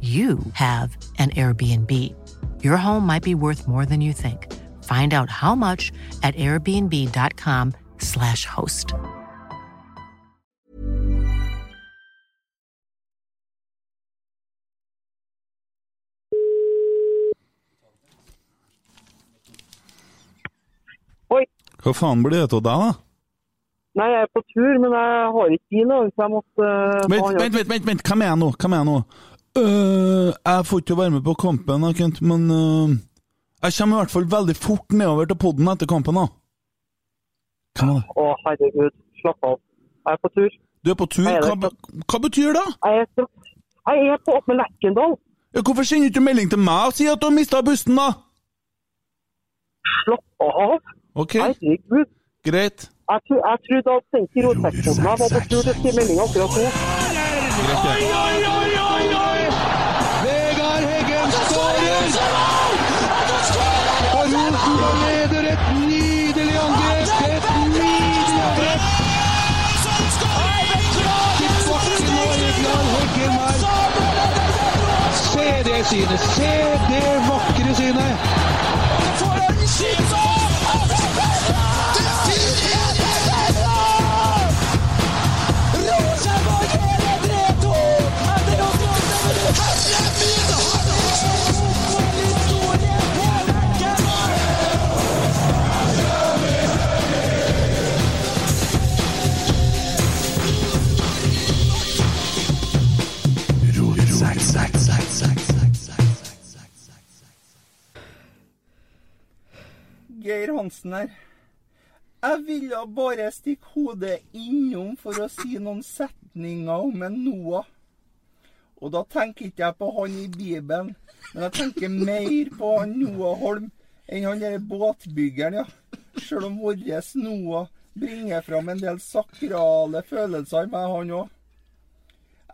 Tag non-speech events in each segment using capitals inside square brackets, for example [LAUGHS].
you have an Airbnb. Your home might be worth more than you think. Find out how much at airbnb.com/slash host. Oi. Hva faen blir det av deg, da? Nei, jeg er på tur, men jeg har ikke bil nå, uh, Vent, vent, vent, vent, vent. hvem er jeg nå? Hvem er jeg nå? Øh, jeg får ikke være med på kampen, Kent, men uh, jeg kommer i hvert fall veldig fort nedover til podden etter kampen. da. Hva er det? Å, herregud. Slapp av. Jeg er på tur. Du er på tur? Er Hva, hva betyr det? Jeg er, på- jeg er på opp med Lerkendal. Ja, hvorfor sender du ikke melding til meg og sier at du har mista bussen, da? Slapp av. Ok, Herregud. greit. Jeg, tro, jeg trodde at Senki jeg var på tur til å skrive melding akkurat nå. greit det. Og leder et nydelig angrep! Et nydelig angrep! Tilbake nå, Vegard Heggen her. Se det synet! Se det vakre synet! Geir Hansen her. Jeg ville bare stikke hodet innom for å si noen setninger om en Noah. Og da tenker ikke jeg på han i Bibelen, men jeg tenker mer på han Noah Holm enn han der båtbyggeren, ja. Sjøl om vår Noah bringer fram en del sakrale følelser i meg, han òg.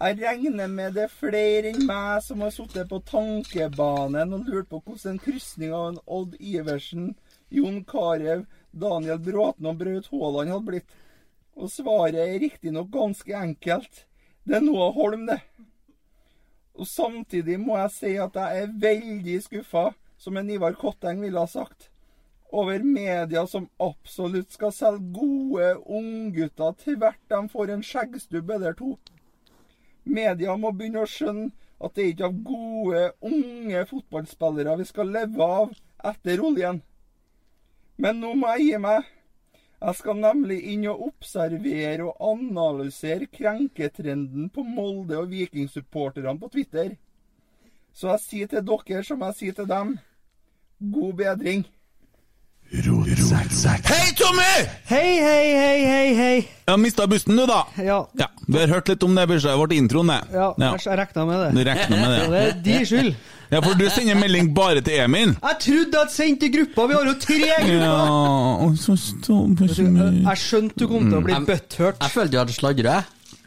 Jeg regner med det er flere enn meg som har sittet på tankebanen og lurt på hvordan en krysning av en Odd Iversen, Jon Carew, Daniel Bråten og Braut Haaland hadde blitt. Og svaret er riktignok ganske enkelt. Det er Noah Holm, det. Og samtidig må jeg si at jeg er veldig skuffa, som en Ivar Kotteng ville ha sagt, over media som absolutt skal selge gode unggutter til hvert de får en skjeggstubb eller to. Media må begynne å skjønne at det er ikke av gode, unge fotballspillere vi skal leve av etter oljen. Men nå må jeg gi meg. Jeg skal nemlig inn og observere og analysere krenketrenden på Molde- og Vikingsupporterne på Twitter. Så jeg sier til dere som jeg sier til dem, god bedring. Hei, Tommy! Hei, hei, hei, hei, hei. Jeg har mista bussen, du, da. Ja, Ja, Vi har hørt litt om det, Børse. Det ble introen, det. ja, ja. jeg regna med Du det. regner med Og det. det er de skyld. Ja, for du sender melding bare til Emil. Jeg trodde jeg sendte i gruppa, vi har jo tre grupper! Ja, så Jeg skjønte du kom til å bli Mm. butthurt. Jeg følte du hadde sladra.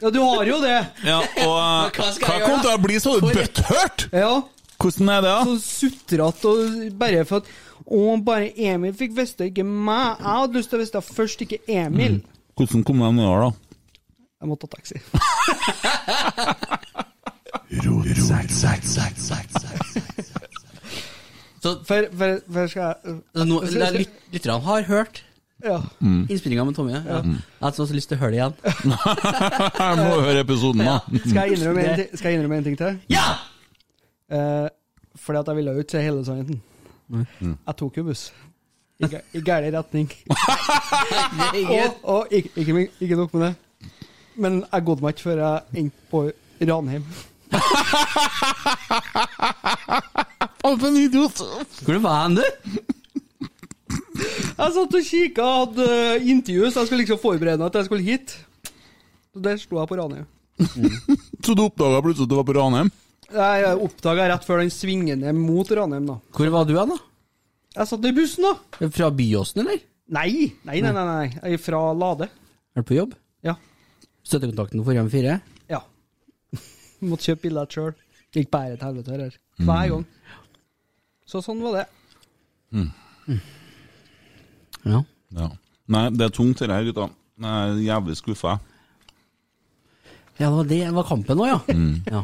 Ja, du har jo det. Ja, og [LAUGHS] Hva hva kom til å bli så butthurt? Ja, Hvordan er det, da? så sutrete og bare for at Å, bare Emil fikk vite, det, ikke meg. Jeg hadde lyst til å vite det først, ikke Emil. Hvordan kom de nedover, da? Jeg måtte ta taxi. [LAUGHS] Så For, for, for skal jeg er lyt- lytterne har hørt Ja. innspillinga med Tommy. Ja. Jeg har så lyst til å høre det igjen. Jeg må høre episoden, da. Skal jeg skal jeg innrømme en ting til? Ja! Eh, fordi at jeg ville jo ikke se hele sannheten. Jeg tok jo buss. I, I retning. og og ikke, ikke, ikke nok med det. Men jeg godde meg ikke før jeg endte på Ranheim. For en idiot! Hvor var han, du? Jeg satt og kikka, hadde eh, intervju, så jeg skulle liksom forberede meg til jeg skulle hit. Så der sto jeg på Ranheim. Så du oppdaga plutselig at du var på Ranheim? Jeg oppdaga rett før den svinger ned mot Ranheim, da. Hvor var du hen, da? Jeg satt i bussen, da. Fra Byåsen, eller? Nei, nei, nei, nei. nei. Jeg er fra Lade. Er du på jobb? Ja. Støttekontakten for Hjem 4? Ja. [LAUGHS] Måtte kjøpe billett sjøl. Gikk bare til helvete her. Hver gang. Så sånn var det. Ja. Ja. Nei, det er tungt, det her, gutta. Jeg er jævlig skuffa. Ja, det var det. Det var kampen òg, ja. ja.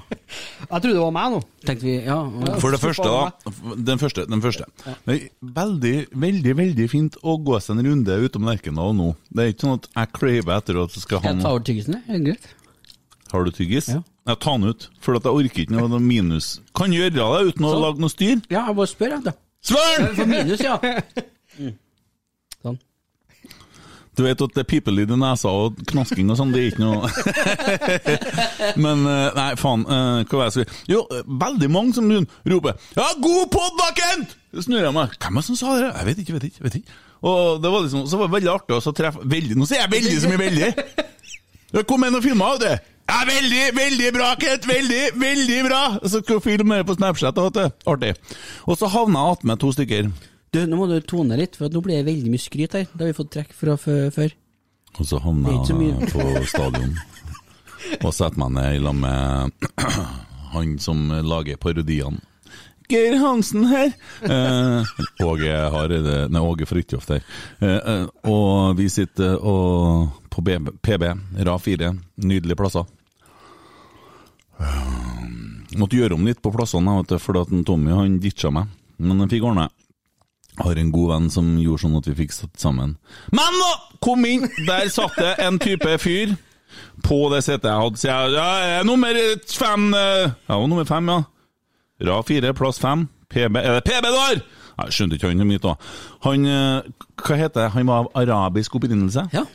Jeg trodde det var meg nå. Tenkte vi, ja. For det første, da. Den første. Den første. Veldig, veldig veldig fint å gå seg en runde utom Lerkendal nå. Det er ikke sånn at jeg craver etter at du skal ha Skal jeg ta over tyggisen? Er det greit? Har du tyggis? Ja. Ja, ta den ut, for at jeg orker ikke noe minus. Kan gjøre det uten å Sånn. lage noe styr. Ja, jeg bare spør, jeg. da. Svar! For minus, ja. Mm. Sånn. Du vet at det er pipelyd i nesa og knasking og sånn, det er ikke noe [LAUGHS] Men eh, nei, faen, eh, hva var det jeg skulle Jo, veldig mange som roper 'Ja, god pod, da, Kent!' Så snur jeg meg. Hvem er det som sa det? Jeg vet ikke, vet ikke. vet ikke Og det var liksom, så var det veldig artig å så treffe veldig, Nå sier jeg veldig som i veldig! Kom inn og filma det. Ja, veldig, veldig bra, Kent! Veldig, veldig bra! Så skal vi filme på Snapchat. Vet du. Artig. Og så havna jeg attmed to stykker. Du, nå må du tone litt, for nå blir det veldig mye skryt her. Det har vi fått trekk fra før. Og så havna jeg på stadion [LAUGHS] og setter meg ned i lag med [CLEARS THROAT] han som lager parodiene. Geir Hansen her! Eh, Åge Hareide Nei, Åge Fridtjof der. Eh, eh, og vi sitter og, på BB, PB, RA4. Nydelige plasser. Eh, måtte gjøre om litt på plassene, vet du, fordi Tommy han ditcha meg. Men den fikk ordna. Har en god venn som gjorde sånn at vi fikk satt sammen. Men nå! Kom inn! Der satt det en type fyr på det setet jeg hadde. Så jeg jeg er nummer fem eh, Jeg var nummer fem, ja. Ra fire, plass fem. PB Er det PB du har?! Jeg skjønte ikke han mye av. Han eh, Hva heter det? Han var av arabisk opprinnelse? Ja.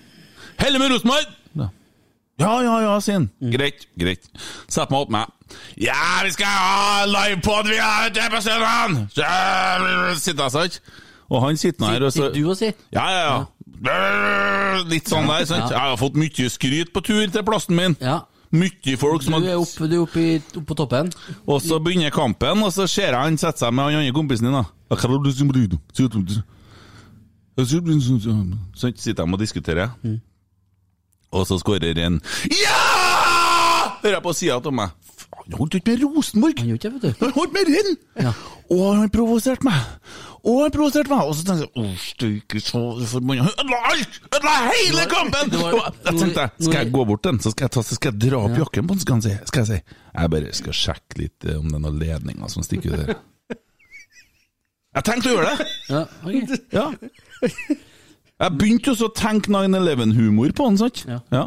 Helle med Rosenborg! Ja. ja, ja, sier han. Greit, greit. Sett meg opp med. Ja, vi skal ha livepod, vi har ute på søndag! Sitter jeg sånn. Og han sitter nå her og så Sitter du og sier? Ja, ja, ja. Litt sånn der, sant. Jeg har fått mye skryt på tur til plassen min. Ja. Mye folk Du som er har oppe du er oppe, i, oppe på toppen. Og så begynner kampen, og så ser jeg han setter seg med han andre kompisen din. da. Så sitter de og diskuterer. Og så skårer en Ja! Hører jeg på sida av meg. Han holdt ikke med Rosenborg! Han det, vet du. Han holdt med Renn! Ja. Og han provoserte meg. Og han provoserte meg. Og så tenkte jeg Å, støyke, så forbanna ødela alt! Ødela hele kampen! Og jeg tenkte skal jeg gå bort til den, så skal jeg, ta, så skal jeg dra opp jakken på den, skal, han si, skal jeg si. Jeg bare skal sjekke litt eh, om det er noen ledninger som stikker ut der. Jeg tenkte å gjøre det! Ja, ok. Ja. Jeg begynte også å tenke 9-11-humor på den, sant? Ja.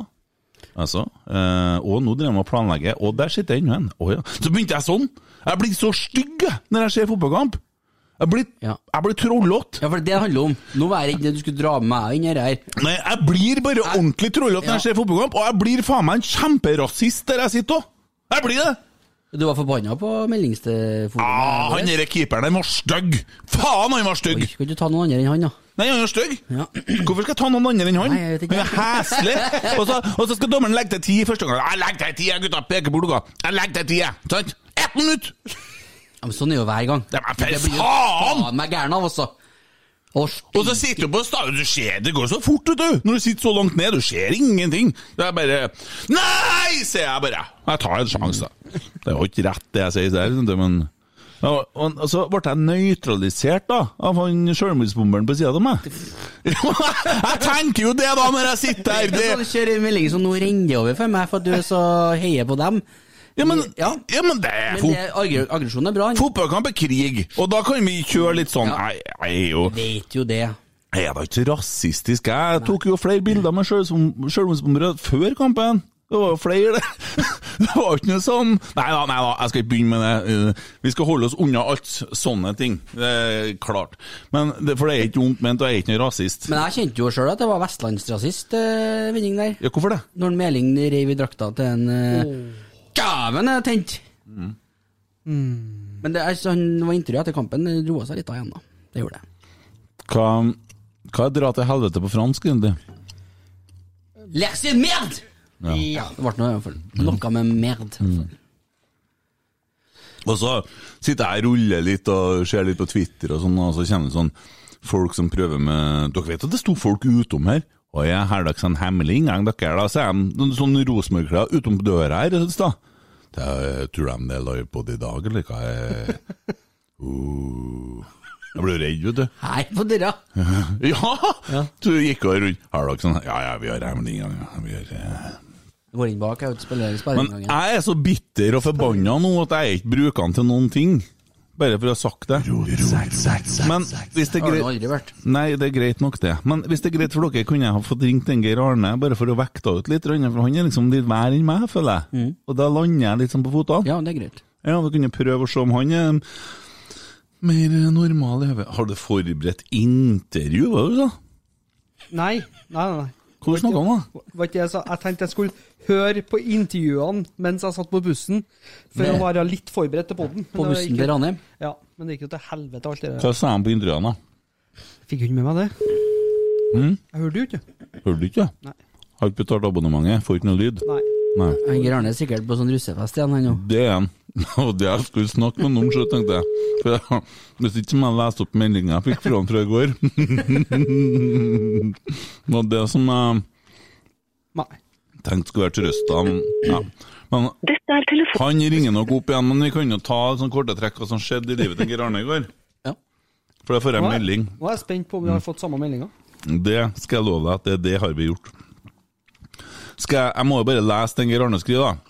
Altså, øh, og nå driver jeg og å planlegge, og der sitter jeg ennå en. Oh, ja. Så begynte jeg sånn! Jeg blir så stygg når jeg ser fotballkamp! Jeg blir, Ja. jeg blir trollete! ja, for det er handler om. Nå var jeg redd du skulle dra med meg inn her. Nei, jeg blir bare ordentlig trollete når jeg ser fotballkamp, og jeg blir faen meg en kjemperasist der jeg sitter òg! Jeg blir det! Du var forbanna på meldingsteforumet. Ah, han derre keeperen, han var stygg! Faen, han var stygg! Kan du ta noen andre enn han, da? Nei, han er stygg. Ja. [CLEARS THROAT] Hvorfor skal jeg ta noen andre enn han? Nei, jeg vet ikke. Han er heslig. Og så, og så skal dommeren legge til ti første gang. Jeg legger til ti, gutta. Peker på klokka. Jeg legger til ti. Sant? Ett minutt! Ja, men sånn er jo hver gang. Det er faen! Det blir jo faen! faen meg gæren av, altså. Og Og så sitter du på stadion, du ser det går så fort, vet du. Når du sitter så langt ned, du ser ingenting. Det er bare Nei, sier jeg bare. Jeg tar en sjanse, da. Det var ikke rett det jeg sier der, men ja, og, og så ble jeg nøytralisert da av han selvmordsbomberen på sida av meg. [LAUGHS] jeg tenker jo det, da, når jeg sitter her! Det Du kjører en melding som nå renner over for meg, for at du er så heier på dem. ja, men, Ja. ja, men det er Men det, aggresjon er bra. Fotballkamp er krig, og da kan vi kjøre litt sånn Ja. Jeg, jeg er jo vet jo det. Jeg er da ikke rasistisk. Jeg tok jo flere bilder med selvmordsbombere før kampen. Det var jo flere, det. [LAUGHS] Det var ikke noe sånn Nei da, nei da, jeg skal ikke begynne med det. Uh, Vi skal holde oss unna alt sånne ting. Det er klart. Men det, For det er ikke vondt ment, og jeg er ikke noe rasist. Men jeg kjente jo sjøl at det var vestlandsrasist, eh, vinning der. Ja, hvorfor det? Når en Meling reiv i drakta til en uh, Dæven, jeg er tent! Mm. Men det er, så han var intervjuet etter kampen, det roa seg litt av igjen, da. Det gjorde det. Hva, hva er dra til helvete på fransk, egentlig? Lerse merd! Ja. Det ble noe i hvert fall. Noe med merd. Mm. Og så sitter jeg og ruller litt og ser litt på Twitter, og sånn, og så kommer det sånn folk som prøver med Dere vet at det sto folk utom her? Og jeg har dere sånn hemmelig inngang, dere, da? Så er de sånn rosenborgklær utom døra her. i stad. Det er, tror de det er livepod i dag, eller hva? Jeg, [LAUGHS] Uh. Jeg ble redd, vet du. Her på døra. [LAUGHS] Ja! du gikk og rundt. Har dere sånn Ja, ja, vi har hemmelig inngang. Ja, vi har, eh. Går inn bak, jeg spiller Men sperreinngangen. jeg er så bitter og forbanna nå at jeg ikke bruker den til noen ting. Bare for å ha sagt det. Men hvis det er Har du greit aldri vært? Nei, det er greit nok, det. Men hvis det er greit for dere, kunne jeg ha fått ringt en Geir Arne bare for å vekte ut litt, for han er liksom litt vær enn meg, føler jeg. Og da lander jeg litt sånn på fotene. Ja, det er greit. Ja, da kunne prøve å se om han er mer normal i hodet. Har du forberedt intervju, hva var det du sa? Nei, nei, nei. nei. Hva snakka om, da? Var ikke jeg, sa, jeg tenkte jeg skulle høre på intervjuene mens jeg satt på bussen, for Med- å være litt forberedt til poden. På bussen til Ranheim? Ja, men det gikk jo til helvete alt det der. Hva sa han på intervjuene, da? Fikk hun med meg det. Mm? Jeg hørte jo ikke. Hørte du ikke? Nei. Har ikke betalt abonnementet, får ikke noe lyd. Nei. Nei. Han Geir Arne er sikkert på sånn russefest igjen, han nå. Det er han. Og det jeg skulle snakke med noen om, så tenkte jeg. For jeg hvis ikke må jeg leste opp meldinga jeg fikk fra han fra i går [LAUGHS] Det var det som jeg Nei. tenkte skulle være trøsta. Ja. Men han ringer nok opp igjen, men vi kan jo ta sånn korte trekk hva som skjedde i livet til Geir Arne i går. Ja. For det får jeg melding. Nå er jeg spent på om vi har fått samme meldinga. Det skal jeg love deg at det, det har vi gjort. Skal jeg, jeg må jo bare lese den Geir Arne skriver, da.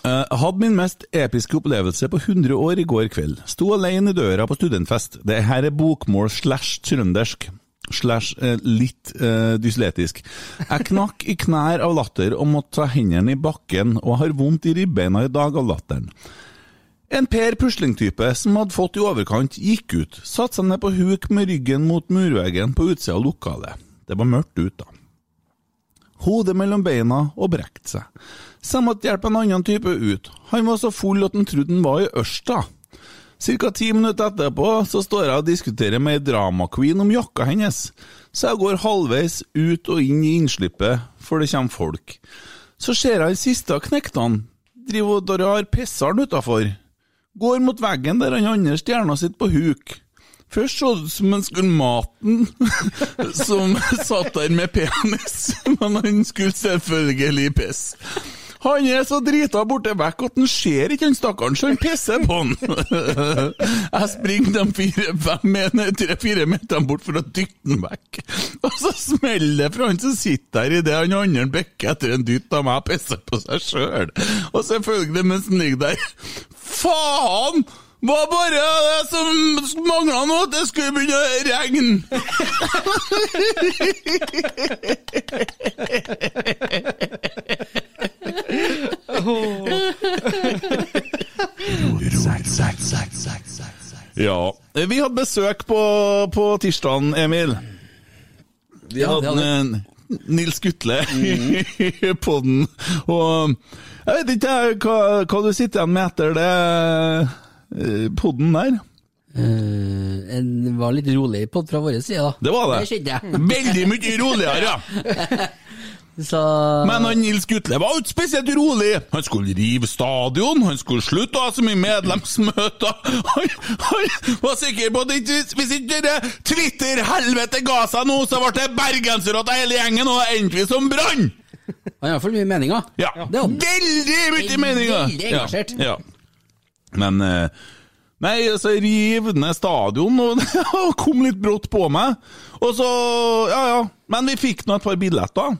Eh, hadde min mest episke opplevelse på 100 år i går kveld. Sto alene i døra på studentfest. Det her er bokmål slash trøndersk. Slash eh, litt eh, dysletisk. Jeg knakk i knær av latter og måtte ta hendene i bakken, og har vondt i ribbeina i dag av latteren. En Per Pusling-type som hadde fått i overkant, gikk ut, satte seg ned på huk med ryggen mot murveggen på utsida av lokalet. Det var mørkt ute, da. Hodet mellom beina og brekte seg. Så jeg måtte hjelpe en annen type ut. Han var så full at han trodde han var i Ørsta. Cirka ti minutter etterpå så står jeg og diskuterer med ei dramaqueen om jakka hennes, så jeg går halvveis ut og inn i innslippet, for det kommer folk. Så ser jeg den siste av knektene driver og drar pisseren utafor. Går mot veggen der han andre stjerna sitter på huk. Først så det ut som han skulle maten, [LAUGHS] som satt der med penis, [LAUGHS] men han skulle selvfølgelig piss. Han er så drita borte vekk at han ser ikke han stakkaren, så han pisser på han. [LAUGHS] Jeg springer de tre-fire meterne bort for å dytte han vekk. Og så smeller det fra han som sitter der idet han andre bekker etter en dytt av meg og pisser på seg sjøl. Og selvfølgelig mens han ligger der Faen! Var bare det som mangla nå, at det skulle begynne å regne! Ja. Vi hadde besøk på, på tirsdagen, Emil. Vi Ja, hadde eh, Nils Gutle i den. Og jeg vet ikke hva, hva du sitter igjen med etter det podden der. Uh, en var litt rolig pod fra vår side, da. Det var det. Det. [LAUGHS] Veldig mye roligere, ja. [LAUGHS] Så Men han Nils Gutle var ikke spesielt rolig. Han skulle rive stadion, han skulle slutte å ha så mye medlemsmøter. [LAUGHS] Han, han var sikker på at ikke- hvis ikke det Twitter-helvete ga seg nå, så ble det bergensrått av hele gjengen, og endte vi som Brann! Han har iallfall mye meninger. Ja. Det. Veldig mye meninger! veldig engasjert. Ja. ja. Men eh, Nei, altså, riv ned stadion, og [LAUGHS] det kom litt brått på meg. Og så Ja, ja. Men vi fikk nå et par billetter.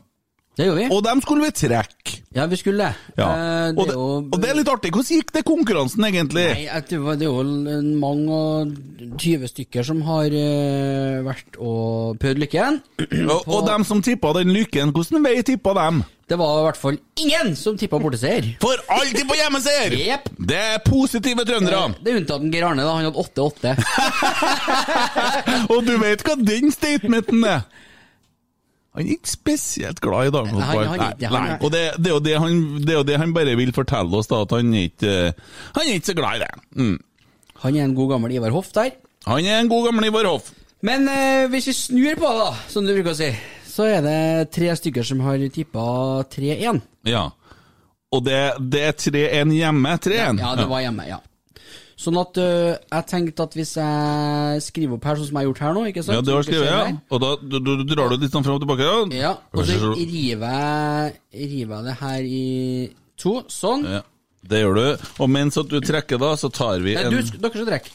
Det gjorde vi. Og dem skulle vi trekke. Ja, vi skulle det. Ja. Eh, og, det, jo- og det er litt artig. Hvordan gikk det konkurransen, egentlig? Nei, det er jo mange og 20 stykker som har uh, vært og prøvd lykken. Og, og dem som tippa den lykken, hvordan vei tippa dem? Det var i hvert fall ingen som tippa borteseier. For alltid på hjemmeseier! Yep. Det er positive trøndere. Det er unntatt Geir Arne, da. Han hadde 8-8. [LAUGHS] og du vet hva den statementen er? Han er ikke spesielt glad i dagens Nei, Og det, det, er jo det, han, det er jo det han bare vil fortelle oss, da, at han er ikke, han er ikke så glad i det. Mm. Han er en god gammel Ivar Hoff der. Han er en god gammel Ivar Hoff. Men eh, hvis vi snur på det, da, som du bruker å si, så er det tre stykker som har tippa 3-1. Ja. Og det, det er 3-1 hjemme. 3-1. Ja, det var hjemme, ja. Sånn at uh, jeg tenkte at hvis jeg skriver opp her sånn som jeg har gjort her nå, ikke sant? Ja, det har skrevet, ja. Og da du, du, du drar du litt sånn fram og tilbake? Ja. Ja, og så river jeg, river jeg det her i to, sånn. Ja, det gjør du. Og mens at du trekker, da, så tar vi Nei, en du, dere skal trekke.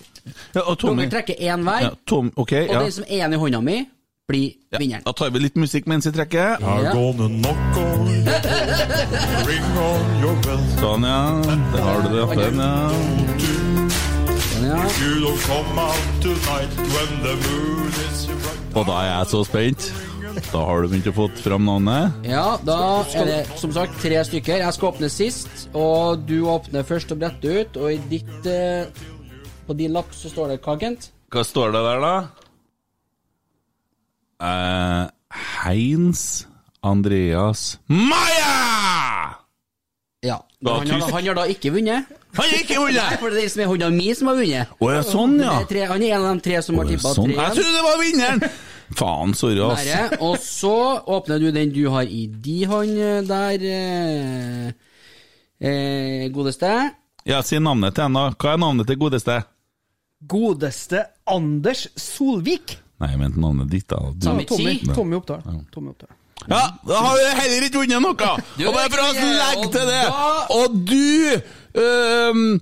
ja, og Tommy. Dere trekker én hver, Ja, Tom, ok, og ja. den som er igjen i hånda mi, blir ja. vinneren. Da tar vi litt musikk mens vi trekker. Ja. Gonna knock on your [LAUGHS] ring on your bell. Sånn, ja. Der har du det. Den, ja. Og da er jeg så spent. Da har du begynt å få fram navnet. ja, da er det som sagt tre stykker. Jeg skal åpne sist, og du åpner først og bretter ut, og i ditt eh, På din lapp så står det hva, Kent? Hva står det der, da? Uh, Heinz Andreas Maya! Ja. Da, Han har, han har da ikke vunnet. Han har ikke Nei, vunnet! for det er liksom som er hånda mi som har vunnet. Å ja, sånn, ja. Det er tre, han er en av de tre som har ja, tippa sånn. tre. Jeg trodde det var vinneren! [LAUGHS] Faen, sorry, ass. Nære. Og så åpner du den du har i di hånd eh, der, eh, eh, godeste. Ja, Si navnet til henne. Hva er navnet til godeste? Godeste Anders Solvik. Nei, jeg mente navnet ditt, da. Du. Tommy. Tommy. Tommy Oppdal. Tommy Oppdal. Ja, da har vi heller ikke vunnet noe! [LAUGHS] Og bare for å legge til det Og du øhm,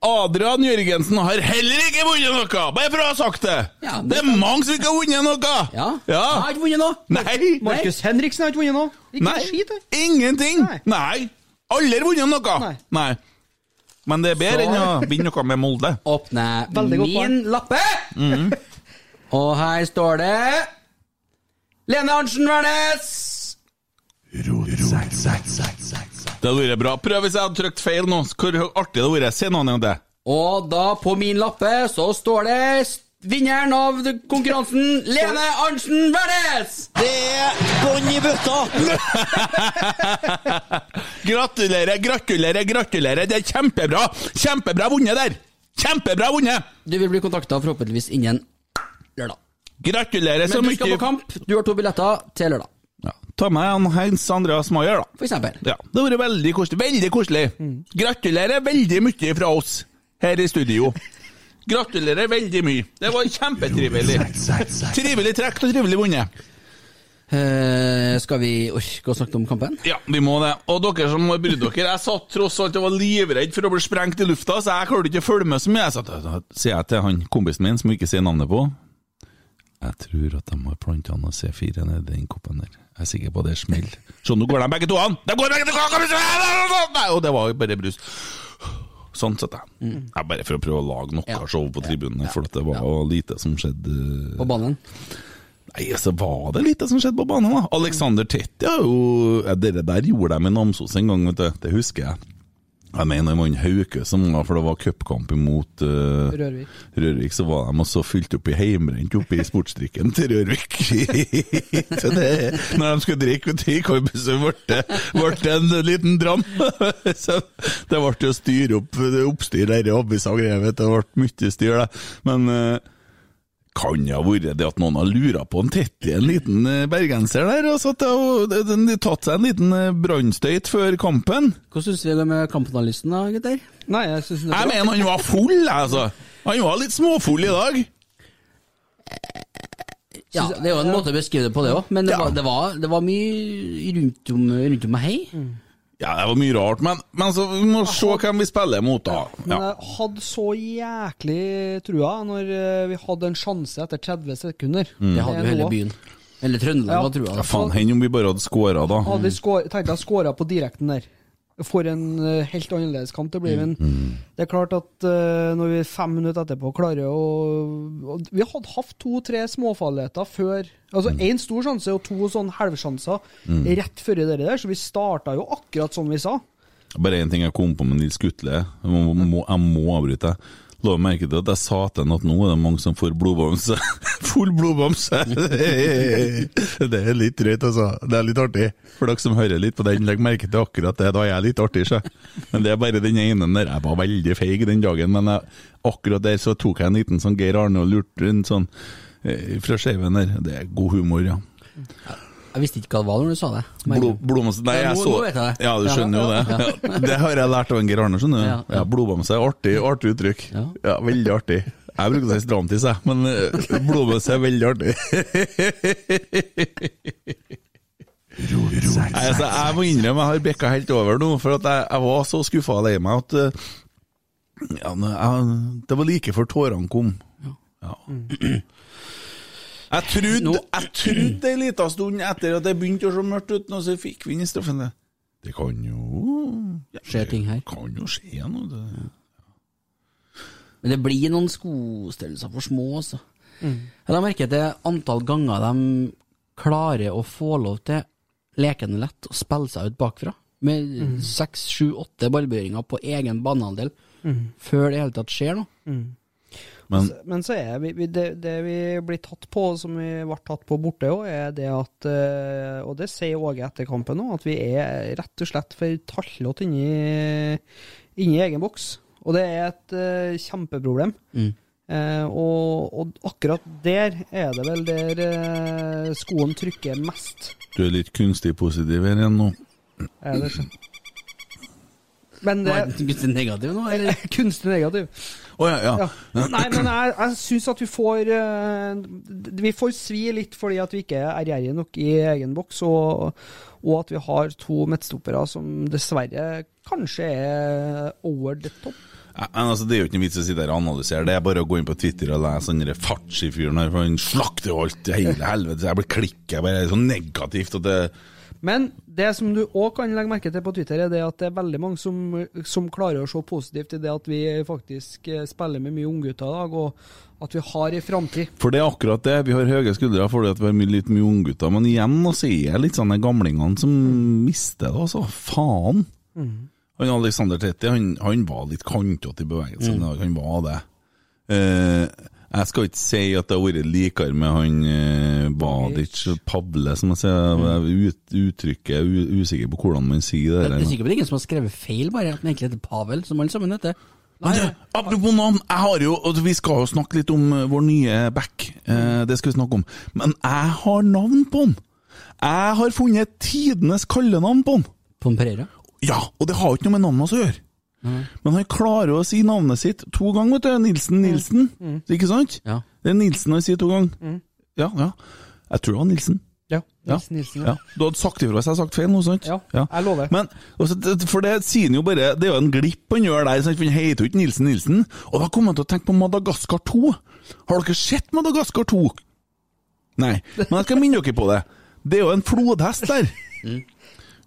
Adrian Jørgensen har heller ikke vunnet noe! Bare for å ha sagt det! Ja, det, det er mange som ikke har vunnet noe! Ja. Ja. Jeg har ikke vunnet noe. Nei! Markus Henriksen har ikke vunnet noe. Ikke Nei. skit. Ingenting! Nei. Nei! Aldri vunnet noe! Nei. Nei. Men det er bedre enn å vinne noe med Molde. [LAUGHS] Åpner min lappe. Mhm. [LAUGHS] Og her står det Lene Arntzen Wærnes. Det hadde vært bra. Prøv hvis jeg hadde trykt feil nå. Hvor artig det hadde vært. Se noe om det. Og da på min lappe så står det vinneren av konkurransen, Lene Arntzen Wærnes. Det er bånn i bøtta! [LAUGHS] Gratulerer, gratulerer, gratulerer. Det er kjempebra. Kjempebra vunnet der. Kjempebra vunnet. Du vil bli kontakta forhåpentligvis innen lørdag. Gratulerer så mye. Men du skal på kamp. Du har to billetter til lørdag, ta med han Heinz Andreas Maier, da. for eksempel. Ja, Det har vært veldig koselig. Veldig koselig. Gratulerer veldig mye fra oss her i studio. Gratulerer veldig mye. Det var kjempetrivelig. Trivelig trekt og trivelig vunnet. Eh, skal vi orke å snakke om kampen? Ja, vi må det. Og dere som har brydd dere, jeg satt tross alt og var livredd for å bli sprengt i lufta, så jeg klarte ikke å følge med så mye. Satt, sier jeg til han kompisen min, som vi ikke sier navnet på Jeg tror at de har planta noe C4 nedi den koppen der. Jeg er sikker på det smeller. Så nå går de begge to an! De går begge to an! Nei, Og det var jo bare brus. Sånn satt jeg. jeg. Bare for å prøve å lage noe Ja. show på tribunen, Ja. for at det var lite som skjedde. På banen? Nei, så var det lite som skjedde på banen, da. Alexander Tetti har jo ja, Dere der gjorde de i Namsos en gang, vet du. Det husker jeg. Jeg mener man Hauke som var, for det var cupkamp mot uh, Rørvik. Rørvik, så var de også fylt opp i heimbrent oppe i sportsdrikken til Rørvik. [LAUGHS] så det, når de skulle drikke og korpset, så ble det, en liten dram. [LAUGHS] så det ble jo styr opp, oppstyr der i Sagrevet, det ble mye styr der. Men eh, kan det ha vært det at noen har lura på en Tetti, en liten eh, bergenser der, og så at de har det- det tatt seg en liten eh, brannstøyt før kampen? Hva syns vi med kampanalysten da, gutter? Nei, jeg synes det er Jeg mener han var full, jeg, altså. Han var litt småfull i dag. Ja, det er jo en måte å beskrive det på, det òg. Men det, Ja. var, det, var, det var mye rundt om, rundt om meg hei. Ja, det var mye rart, men, men så vi må se hvem vi spiller mot, da. Men jeg hadde så jæklig trua når eh, vi hadde en sjanse etter 30 sekunder. Mm. Det hadde jo hele byen. Eller Trøndelag, Ja. hva tror jeg. Ja, faen, Enn om vi bare hadde scora, da. Hadde vi skår, tenkte jeg skåra på direkten der. For en eh, helt annerledes kamp det blir. Men Mm. det er klart at eh, når vi fem minutter etterpå klarer å Vi hadde hatt to-tre småfarligheter før. Altså én stor sjanse og to sånn halvsjanser Mm. rett før det der, så vi starta jo akkurat som vi sa. Bare én ting jeg kom på med Nils Gutle. Jeg må, må, jeg må avbryte. La meg merke til at jeg sa til ham at nå er det mange som får blodbamse. [LAUGHS] Full blodbamse! [LAUGHS] det er litt drøyt, altså. Det er litt artig. For dere som hører litt på den, legger merke til akkurat det. Da er jeg litt artig, sjø. Men det er bare den ene der. Jeg var veldig feig den dagen, men jeg, akkurat der så tok jeg en liten sånn Geir Arne og lurte en sånn eh, fra skeiven der. Det er god humor, ja. Jeg visste ikke hva det var når du sa det. Blod, blodbamse Nei, jeg så. Ja, du skjønner jo det. Ja. [LAUGHS] Det har jeg lært av en Geir Arnesen. Ja, Ja, ja. Blodbamse er artig, artig uttrykk. Ja. Veldig artig. Jeg bruker det i stramtiss, jeg, men eh, blodbamse er veldig artig. Nei, altså, jeg må innrømme jeg har bikka helt over nå, for at jeg, jeg var så skuffa og lei meg at eh, ja, jeg, Det var like før tårene kom. Ja. Jeg trodde, jeg trodde en liten stund etter at det begynte å se mørkt ut, og så fikk vi inn straffen. det. Det kan jo ja, Skje ting her. Det kan jo skje noe. Det. Men det blir noen skostørrelser for små, altså. Mm. Jeg la merke til antall ganger de klarer å få lov til lekende lett å spille seg ut bakfra. Med Mm. seks, sju, åtte ballberøringer på egen banehalvdel før det i hele tatt skjer noe. Men Så- Men så er vi, vi det, det vi blir tatt på, som vi ble tatt på borte òg, er det at eh, Og det sier Åge etter kampen òg, at vi er rett og slett for tallete inni, inni egen boks. Og det er et uh, kjempeproblem. Mm. Uh, og, og akkurat der er det vel der uh, skoen trykker mest. du er litt kunstig positiv her igjen nå. Er det så? Men Var det Kunstig negativ nå, eller? er [LAUGHS] kunstig negativ. Å ja, ja. Nei, men jeg, jeg syns at vi får eh, Vi får svi litt fordi at vi ikke er gjerrige nok i egen boks, og, og at vi har to midtstoppere som dessverre kanskje er over the top. Ja, Men altså, Det er jo ikke noen vits å sitte her og analysere, det er bare å gå inn på Twitter og lese han Farci-fyren her, for han slakter jo alt i hele helvete. Jeg blir klikket jeg bare så negativt at det Men det som du òg kan legge merke til på Twitter, er det at det er veldig mange som, som klarer å se positivt i det at vi faktisk eh, spiller med mye unggutter i dag, og at vi har ei framtid. For det er akkurat det. Vi har høye skuldre fordi at vi har mye- litt mye unggutter. Men igjen nå så er det litt sånn de gamlingene som mister det, altså. Faen. Han Alexander Tetti han, han var litt kantete i bevegelsen dag. Han var det. Eh, jeg skal ikke si at det har vært likere med han eh, Badic Pavle, som jeg sier. Ut, uttrykket er usikker på hvordan man sier det. Jeg er sikker på det er ingen som har skrevet feil, bare at han egentlig heter Pavel, som alle sammen heter. Men du, apropos navn, jeg har jo, og vi skal jo snakke litt om eh, vår nye back. Eh, det skal vi snakke om. Men jeg har navn på han. Jeg har funnet tidenes kallenavn på han. På en Pereira. Ja, og det har jo ikke noe med navnet å gjøre. Men han klarer å si navnet sitt to ganger, vet du. Nilsen Nilsen. Ikke sant? Ja. Det er Nilsen han sier to ganger. Ja, ja. Jeg tror det var Nilsen. Ja. Ja. Nilsen, Nilsen, Ja. Du hadde sagt ifra hvis jeg hadde sagt feil, noe sånt? Ja, jeg lover. Men, altså, for det sier han jo bare Det er jo en glipp han gjør der, for han heter jo ikke Nilsen Nilsen. Og da kommer han til å tenke på Madagaskar 2. Har dere sett Madagaskar 2? Nei, men jeg skal minne dere på det. Det er jo en flodhest der. [LAUGHS]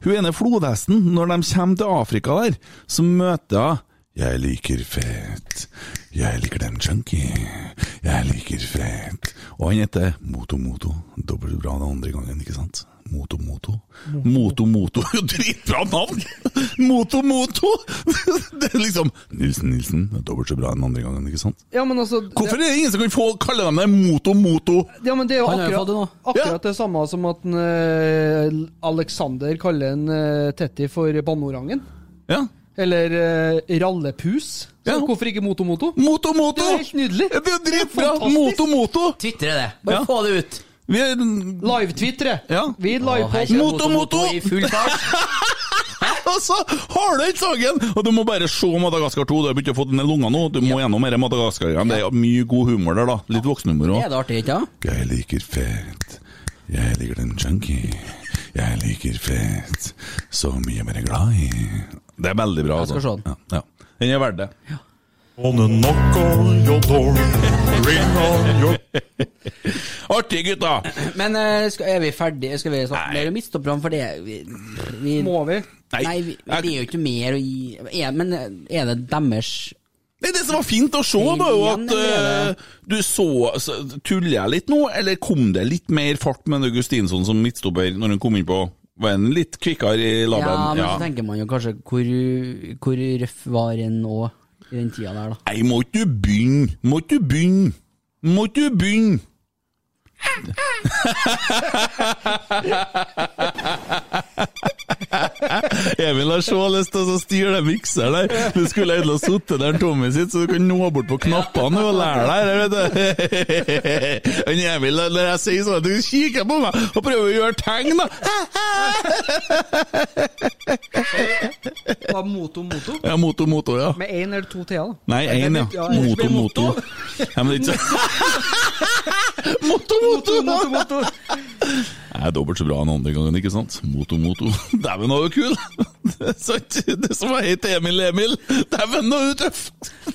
Hun ene flodhesten, når de kommer til Afrika der, så møter hun jeg liker fett. Jeg liker dem chunky. Jeg liker fett. Og han heter Moto Moto. Dobbelt bra den andre gangen, ikke sant? Moto Moto. Moto Moto. [LAUGHS] Dritbra navn! Moto Moto! [LAUGHS] Det er liksom Nilsen Nilsen. Er dobbelt så bra enn andre gangen, ikke sant? Ja, men altså Hvorfor er det ingen som kan få kalle dem det Moto Moto? Ja, men det er jo Han har jo fått det akkurat, akkurat det samme som at en, uh, Alexander kaller en uh, Tetti for bannorangen. Ja. Eller uh, rallepus. Så Ja. hvorfor ikke Moto Moto? Moto Moto! Det er helt nydelig. Det er dritbra! Moto Moto! Tvitre det. Bare Ja. få det ut. Vi er Live-twitre. Ja. Vi live-på Moto, moto! i full fart. [LAUGHS] Og så har du ikke sangen! Og du må bare se Madagaskar 2. Du har begynt å få den i lunga nå. Du må gjennom dette Madagaskar. Ja, det er mye god humor der, da. Litt voksenhumor Er òg. det artig, ikke sant? Jeg liker fett. Jeg liker den junkie. Jeg liker fett. Så mye mer glad i Det er veldig bra, Jeg skal altså. se den. Ja, ja. Den er verdt det. Gonna knock on your door, ring on your Artig, gutta! Men eh, skal, er vi ferdige? Skal vi snakke mer om midtstopperne? For det vi, vi, Må vi? Nei, vi, det er jo ikke mer å gi er, Men er det deres Nei, Det som var fint å se, da, jo at eh, du så så, Tuller jeg litt nå, eller kom det litt mer fart med Augustinsson som midtstopper når han kom inn på Var han litt kvikkere i labben? Ja, men så tenker man jo kanskje hvor, hvor røff var han nå i den tida der, da. Nei, må ikke du begynne? Må ikke du begynne? Må ikke du begynne? Emil har så lyst til å styre den mikseren der. Du skulle egentlig ha sittet der Tommy sitt, så du kan nå bort på knappene og lære deg vet du. Han Emil, når jeg sier sånn, du kikker på meg og prøver å gjøre tegn, da. Var Moto Moto? Ja, moto, moto, ja. Med én eller to t-er, da. Nei, én, ja. Moto, moto. Ja, men ikke [LAUGHS] Moto, moto! Moto Moto. Jeg er dobbelt så bra enn andre gangen, ikke sant? Moto, moto. [LAUGHS] Dæven, er du kul! [LAUGHS] Det er det som var helt Emil Emil. Dæven, nå er du tøff!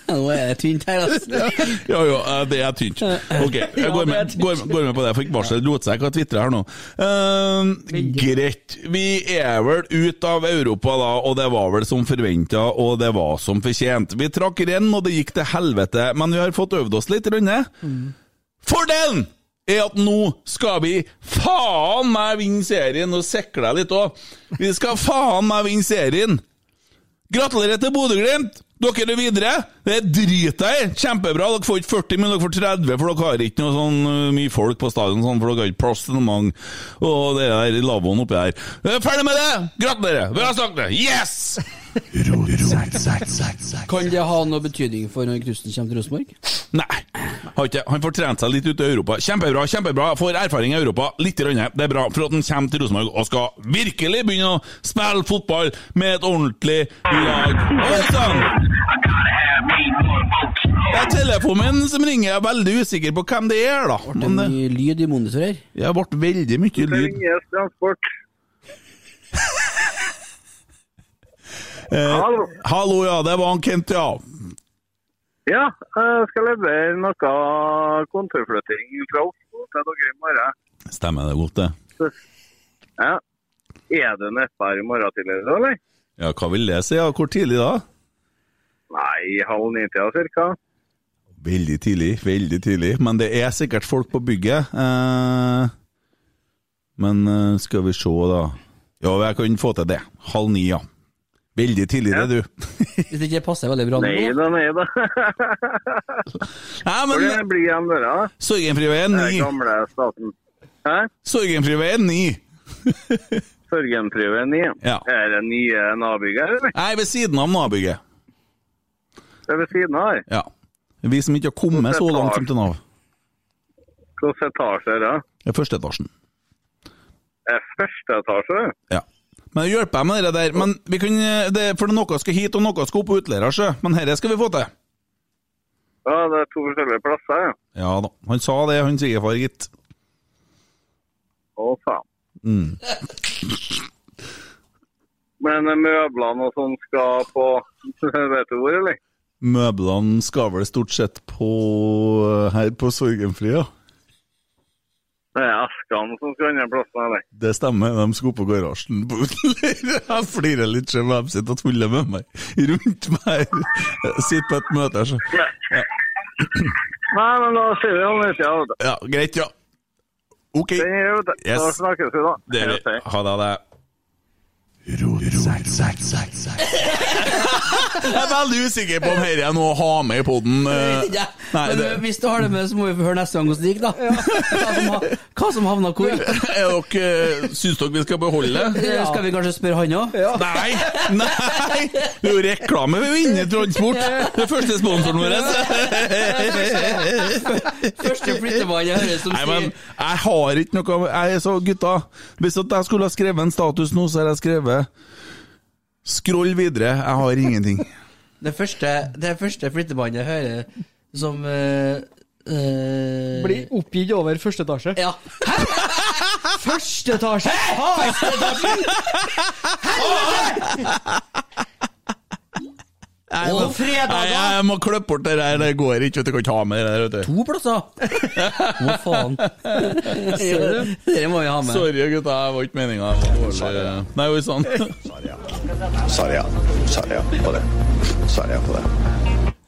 Nå er det tynt her, altså. Ja, ja, eh, det er tynt. Ok, jeg går med, går, går med på det. Jeg fikk varsel lot seg ikke tvitre her nå. Eh, greit. Vi er vel ut av Europa da, og det var vel som forventa, og det var som fortjent. Vi trakk renn, og det gikk til helvete, men vi har fått øvd oss litt. Rønne. Fordelen er at nå skal vi faen meg vinne serien, Nå sikler deg litt òg. Vi skal faen meg vinne serien. Gratulerer til Bodø-Glimt! Dere er videre. Det driter jeg i. Kjempebra. Dere får ikke 40, men dere får 30, for dere har ikke noe sånn uh, mye folk på stadion, sånn, for dere har ikke plass til noe mange. Og det der lavvoen oppi der. Er ferdig med det! Gratulerer! Vi har snakket! Yes! Kan det ha noe betydning for når Knutsen kommer til Rosenborg? Nei, han får trent seg litt ute i Europa. Kjempebra, kjempebra. Får erfaring i Europa. Litt. Rønne. Det er bra, for at han kommer til Rosenborg og skal virkelig begynne å spille fotball med et ordentlig lag. Oi sann! Det er telefonen min som ringer. Jeg er veldig usikker på hvem det er, da. Det Men det, mye lyd i monitor her. jeg ble veldig mye lyd. Det Ringes transport. Eh, Hallo. hallo, ja. Det var han Kent, ja. Ja, jeg skal levere noe kontorflytting fra Oslo til dere i morgen. Stemmer det godt, det. Ja. Er du nedpå her i morgen tidlig, eller? Ja, hva vil det si? Ja? Hvor tidlig da? Nei, halv ni-tida cirka. Veldig tidlig, veldig tidlig. Men det er sikkert folk på bygget. Eh, men eh, skal vi se, da. Ja, jeg kan få til det. Halv ni, ja. Veldig tidligere, ja. du. [LAUGHS] Hvis det ikke passer veldig bra nå. Nei da, nei da. Nei, Hvor det men blir igjen dere, da? Sorgenfriveien Den 9. gamle staten. Hæ? Sorgenfriveien 9. [LAUGHS] Sorgenfriveien 9. Ja. Er det nye nabygget, eller? Nei, ved siden av nabygget. Det er ved siden av her. Ja. Vi som ikke har kommet så langt som til Nav. Hvilken etasje er det? Det er første etasjen. Det er første etasje? Ja. Men det hjelper jeg med det der. Men vi kan, det, for noe skal hit, og noe skal opp på Utleirasjø. Men dette skal vi få til. Ja, det er to forskjellige plasser, ja. Ja da. Han sa det, han svigerfar, gitt. Å, faen. Mm. [LAUGHS] Men eh, møblene og sånn skal på [LAUGHS] Vet du hvor, eller? Møblene skal vel stort sett på her på Sorgenfria. Det er eskene som skal andre plassen, eller? Det stemmer, de skulle på garasjen på [LAUGHS] utleier. Jeg flirer litt selv, de sitter og tuller med meg rundt meg. Sitter på et møte her, så. Nei, men da sier vi om litt, ja. vet du. Ja, greit, ja. Ok. Den er det. Yes. Da snakkes vi, da. Det gjør vi. Ha det. ha det. Jeg er veldig usikker på om dette er noe å ha med i poden. [LAUGHS] Men det, hvis du har det med, så må vi høre neste gang hvordan det gikk, da. Hva som, ha- hva som havna hvor. [LAUGHS] er dere, syns dere vi skal beholde det? Ja. Skal vi kanskje spørre han òg? Nei! Nei! Det er jo reklame ved Vinnetransport! Det er første sponsoren vår. Første flyttemann jeg hører som Nei, men jeg har ikke noe Jeg er så Gutta, hvis jeg skulle ha skrevet en status nå, så har jeg skrevet Scroll videre. Jeg har ingenting. [LAUGHS] Det første, det første flyttebåndet jeg hører som uh, uh, Blir oppgitt over første etasje. Ja. Hæ? [LAUGHS] Første etasje! [LAUGHS] Jeg Og må, fredag, Nei, da? jeg må klippe bort det der. Det går ikke. Du kan ikke ha med det der. vet du. To plasser! [LAUGHS] Hva faen? Dere må vi ha med. Sorry, gutta. Det var ikke meninga. Nei, oi sann. Sarja. Sarja på det. Sarja på det.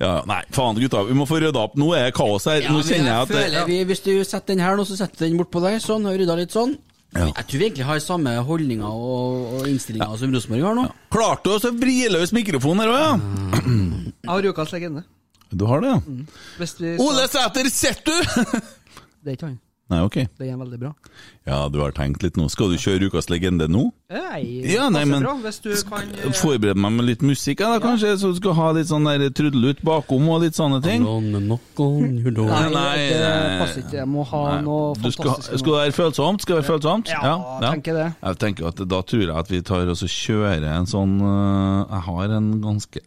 Ja, nei, faen, gutta. Vi må få rydda opp. Nå er det kaos her. Ja, Nå kjenner jeg at det, føler vi, Hvis du setter den her nå, så setter du den bortpå deg. sånn, og rydda litt sånn. Ja. Jeg tror vi egentlig har samme holdninger og, og innstillinger som Rosenborg har nå. Klarte du å vri løs mikrofonen her òg, ja? Jeg har ukas legende. Du har det, ja? Hvis vi Ole Sæter, sitter du?! Det er ikke han. Nei, ok. Det er veldig bra. Ja, du har tenkt litt nå. Skal du kjøre ukas legende nå? Nei, Ja, nei, men bra. Hvis du kan eh, Forbered meg med litt musikk, ja, da, kanskje, så du skal ha litt sånn der trudelutt bakom og litt sånne ting. Nei, nei, det nei. passer ikke. Jeg må ha Nei, noe du skal, fantastisk. skal det være følsomt? Skal det være følsomt? Ja, tenker det. Jeg tenker at Da tror jeg at vi tar og kjører en sånn øh, Jeg har en ganske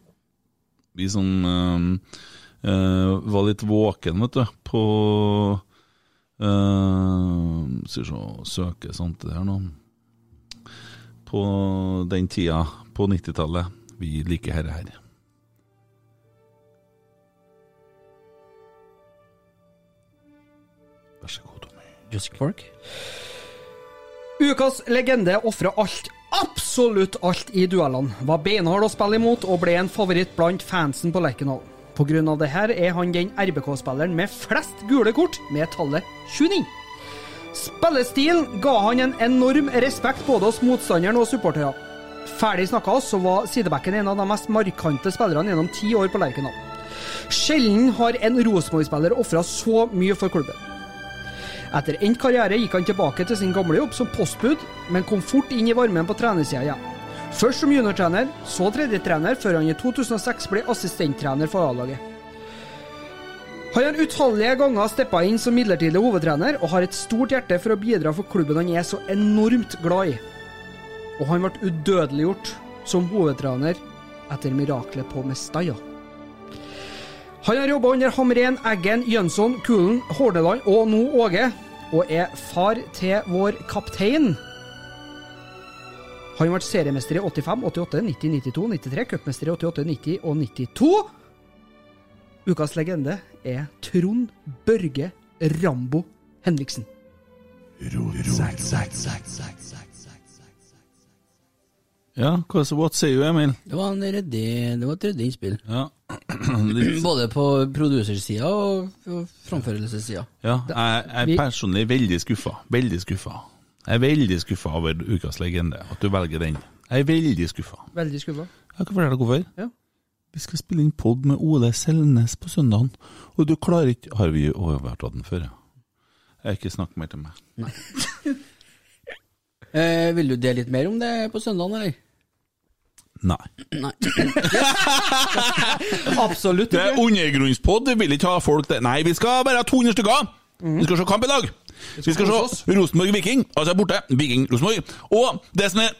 Vi som øh, var litt våken, vet du, på øh, Skal vi se Søke det her nå På den tida, på 90-tallet. Vi liker herre her. Vær så god, Tommy. Jurassic Park. Ukas legende ofra alt, absolutt alt i duellene, var beinhard å spille imot og ble en favoritt blant fansen på Lerkendal. På grunn av det her er han den RBK-spilleren med flest gule kort, med tallet 29. Spillestilen ga han en enorm respekt både hos motstanderen og supporterne. Ferdig snakka, så var sidebacken en av de mest markante spillerne gjennom ti år på Lerkendal. Sjelden har en Rosenborg-spiller ofra så mye for klubben. Etter endt karriere gikk han tilbake til sin gamle jobb som postbud, men kom fort inn i varmen på trenersida igjen. Først som juniortrener, så tredjetrener, før han i 2006 ble assistenttrener for A-laget. Han har utallige ganger steppa inn som midlertidig hovedtrener, og har et stort hjerte for å bidra for klubben han er så enormt glad i. Og han ble udødeliggjort som hovedtrener etter miraklet på Mestalla. Han har jobba under Hamren, Eggen, Jønsson, Kulen, Hordaland og nå Åge, og er far til vår kaptein. Han ble seriemester i 85, 88, 90, 92, 93, cupmester i 88, 90 og 92. Ukas legende er Trond Børge Rambo Henriksen. Ja, what say you, Emil? Det var en redde, Det var et ryddig innspill. Ja. [CLEARS THROAT] [CLEARS THROAT] Både på produsersida og, og framførelsessida. Ja, jeg jeg er personlig veldig skuffa. Veldig skuffa. Jeg er veldig skuffa over ukas legende, at du velger den. Jeg er veldig skuffa. Veldig skuffa. Jeg kan fortelle deg hvorfor. Ja. Vi skal spille inn pod med Ole Selnes på søndagen, og du klarer ikke Har vi har den før, ja. Jeg har ikke snakket mer til meg. [LAUGHS] Eh, vil du dele litt mer om det på søndagen, eller? Nei. Nei. [LAUGHS] Absolutt Det er undergrunnspod, vi vil ikke ha folk der. Nei, vi skal bare ha 200 stykker! Vi skal se kamp i dag. Vi skal se Rosenborg-Viking, altså borte. Viking-Rosenborg. Og det som er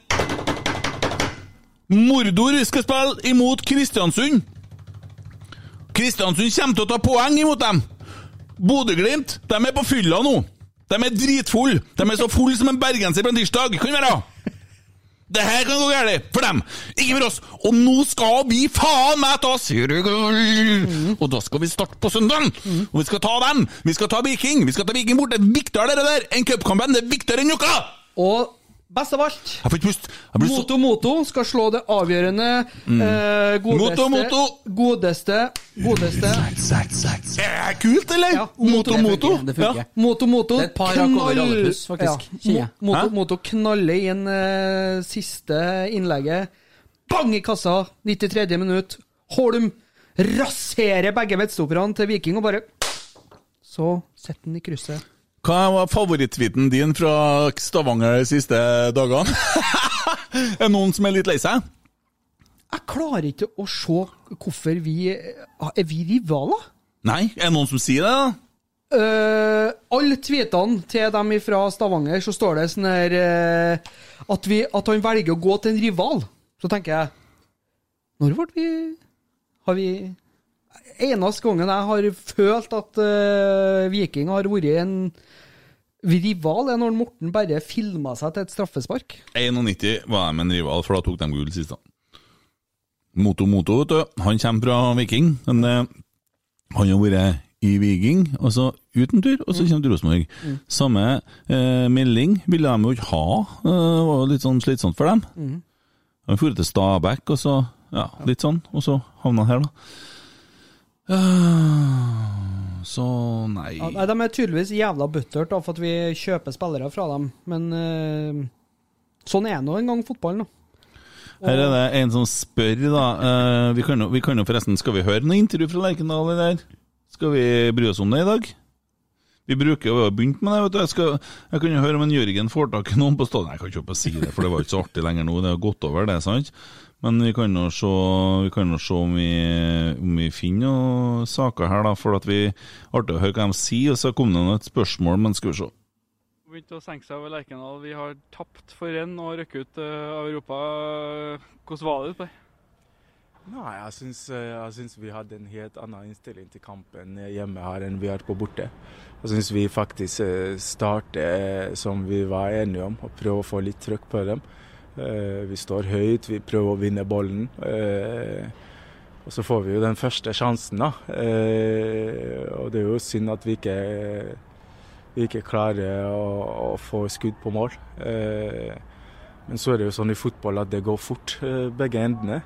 Mordor skal spille imot Kristiansund. Kristiansund kommer til å ta poeng imot dem. Bodø-Glimt de er på fylla nå. De er dritfulle. De er så fulle som en bergenser på en tirsdag. Kan være. Det her kan gå galt for dem, ikke for oss. Og nå skal vi faen meg ta seriegull! Og da skal vi starte på søndagen! Og vi skal ta dem. Vi skal ta Viking. Vi skal ta Viking bort. Det er viktigere det der enn cupkampen. Det er viktigere enn noe! Og Best av alt, Jeg får ikke pust. Jeg blir så Moto Moto skal slå det avgjørende eh, godeste, Moto Moto. Godeste Godeste Er det kult, eller? Ja, Moto Moto. Det funker. Ja. Moto Moto Det er et par knall... over faktisk, Ja. Mo- Moto, Hæ? Moto knaller inn uh, siste innlegget. Bang i kassa! 93. minutt. Holm raserer begge midtstopperne til Viking og bare Så setter han i krysset. Hva var favorittviten din fra Stavanger de siste dagene? [LAUGHS] er det noen som er litt lei seg? Jeg klarer ikke å se hvorfor vi Er vi rivaler? Nei, er det noen som sier det? da? Uh, alle tweetene til dem fra Stavanger, så står det sånn her uh, at, vi, at han velger å gå til en rival. Så tenker jeg Når ble vi Har vi Eneste gangen jeg har følt at uh, Viking har vært en rival, er når Morten bare filma seg til et straffespark. 91 var jeg med en rival, for da tok de gull sist. da. Moto Moto, vet du. Han kommer fra Viking. Men eh, han har vært i Viking, og så ut en tur, og så kommer til Rosenborg. Samme eh, melding ville de jo ikke ha. Eh, Det var jo litt sånn slitsomt for dem. Han dro til Stabæk, og så ja, litt sånn, og så havna her, da. Eh, Så nei Ja, nei, de er tydeligvis jævla buttert for at vi kjøper spillere fra dem, men uh, sånn er nå en gang fotballen. da. Her er det en som spør, da. Uh, vi, kan jo, vi kan jo forresten Skal vi høre noe intervju fra Lerkendal, eller? Skal vi bry oss om det i dag? Vi bruker jo, vi har begynt med det. vet du Jeg, skal, jeg kan jo høre om en Jørgen får tak i noen på stadion. Jeg kan ikke opp og si det, for det var ikke så artig lenger nå. Det har gått over, det, sant? Men vi kan jo se, vi kan jo se om, vi, om vi finner noen saker her, da. For at vi artig å høre hva de sier. Og så kom det et spørsmål, men skal vi se. Begynte å senke seg over Lerkendal. Vi har tapt for renn og røkket ut eh, av Europa. Hvordan var det? Per? Nei, jeg syns, eh, jeg syns vi hadde en helt annen innstilling til kampen hjemme her enn vi har på borte. Jeg syns vi faktisk startet starter som vi var enige om, og prøver å få litt trøkk på dem. Eh, Vi står høyt, vi prøver å vinne bollen. eh, Og så får vi jo den første sjansen, da. Eh, Og det er jo synd at vi ikke, vi ikke klarer å, å få skudd på mål. Men så er det jo sånn i fotball at det går fort, begge endene.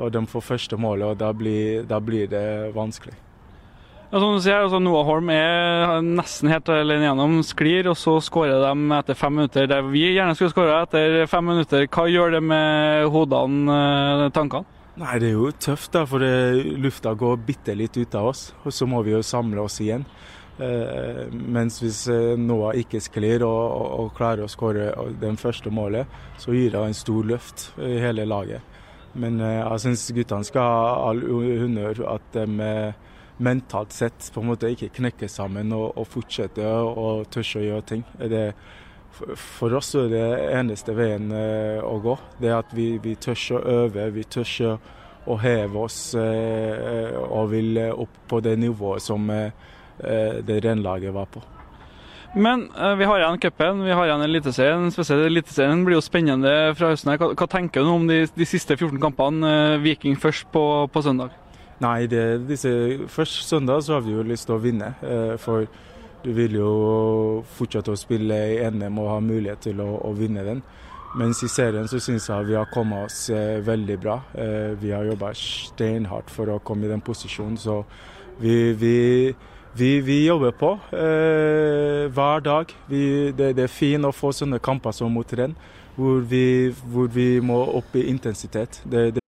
Og de får første målet, og da blir, da blir det vanskelig. Ja, som du sier, altså Noah Holm er nesten helt alene gjennom, sklir, og så skårer de etter fem minutter. Der vi gjerne skulle skåra etter fem minutter. Hva gjør det med hodene, eh, tankene? Nei, det er jo tøft, da, for lufta går bitte litt ut av oss. Og så må vi jo samle oss igjen. Eh, mens hvis eh, Noah ikke sklir og, og, og klarer å skåre det første målet, så gir det en stor løft i hele laget. Men eh, jeg syns guttene skal ha all honnør at de eh, mentalt sett på en måte ikke knekke sammen og, og fortsette å tørre å gjøre ting. Det, for, oss er det eneste veien eh, å gå. Det at vi, vi tør å øve, vi tør å, heve oss eh, og vil eh, opp på det nivået som eh, eh, det rennlaget var på. Men eh, vi har igjen cupen, vi har igjen Eliteserien. Spesielt Eliteserien blir jo spennende fra høsten. Hva, hva tenker du om de, de siste 14 kampene? Eh, Viking først på, på søndag. Nei, det, disse, først søndag så har vi jo lyst til å vinne. Eh, for du vil jo fortsette å spille i NM og ha mulighet til å, å vinne den. Mens i serien så syns jeg vi har kommet oss eh, veldig bra. Eh, vi har jobba steinhardt for å komme i den posisjonen, så vi, vi, vi, vi jobber på eh, hver dag. Det, det er fint å få sånne kamper som mot renn, hvor hvor vi må opp i intensitet. Det, det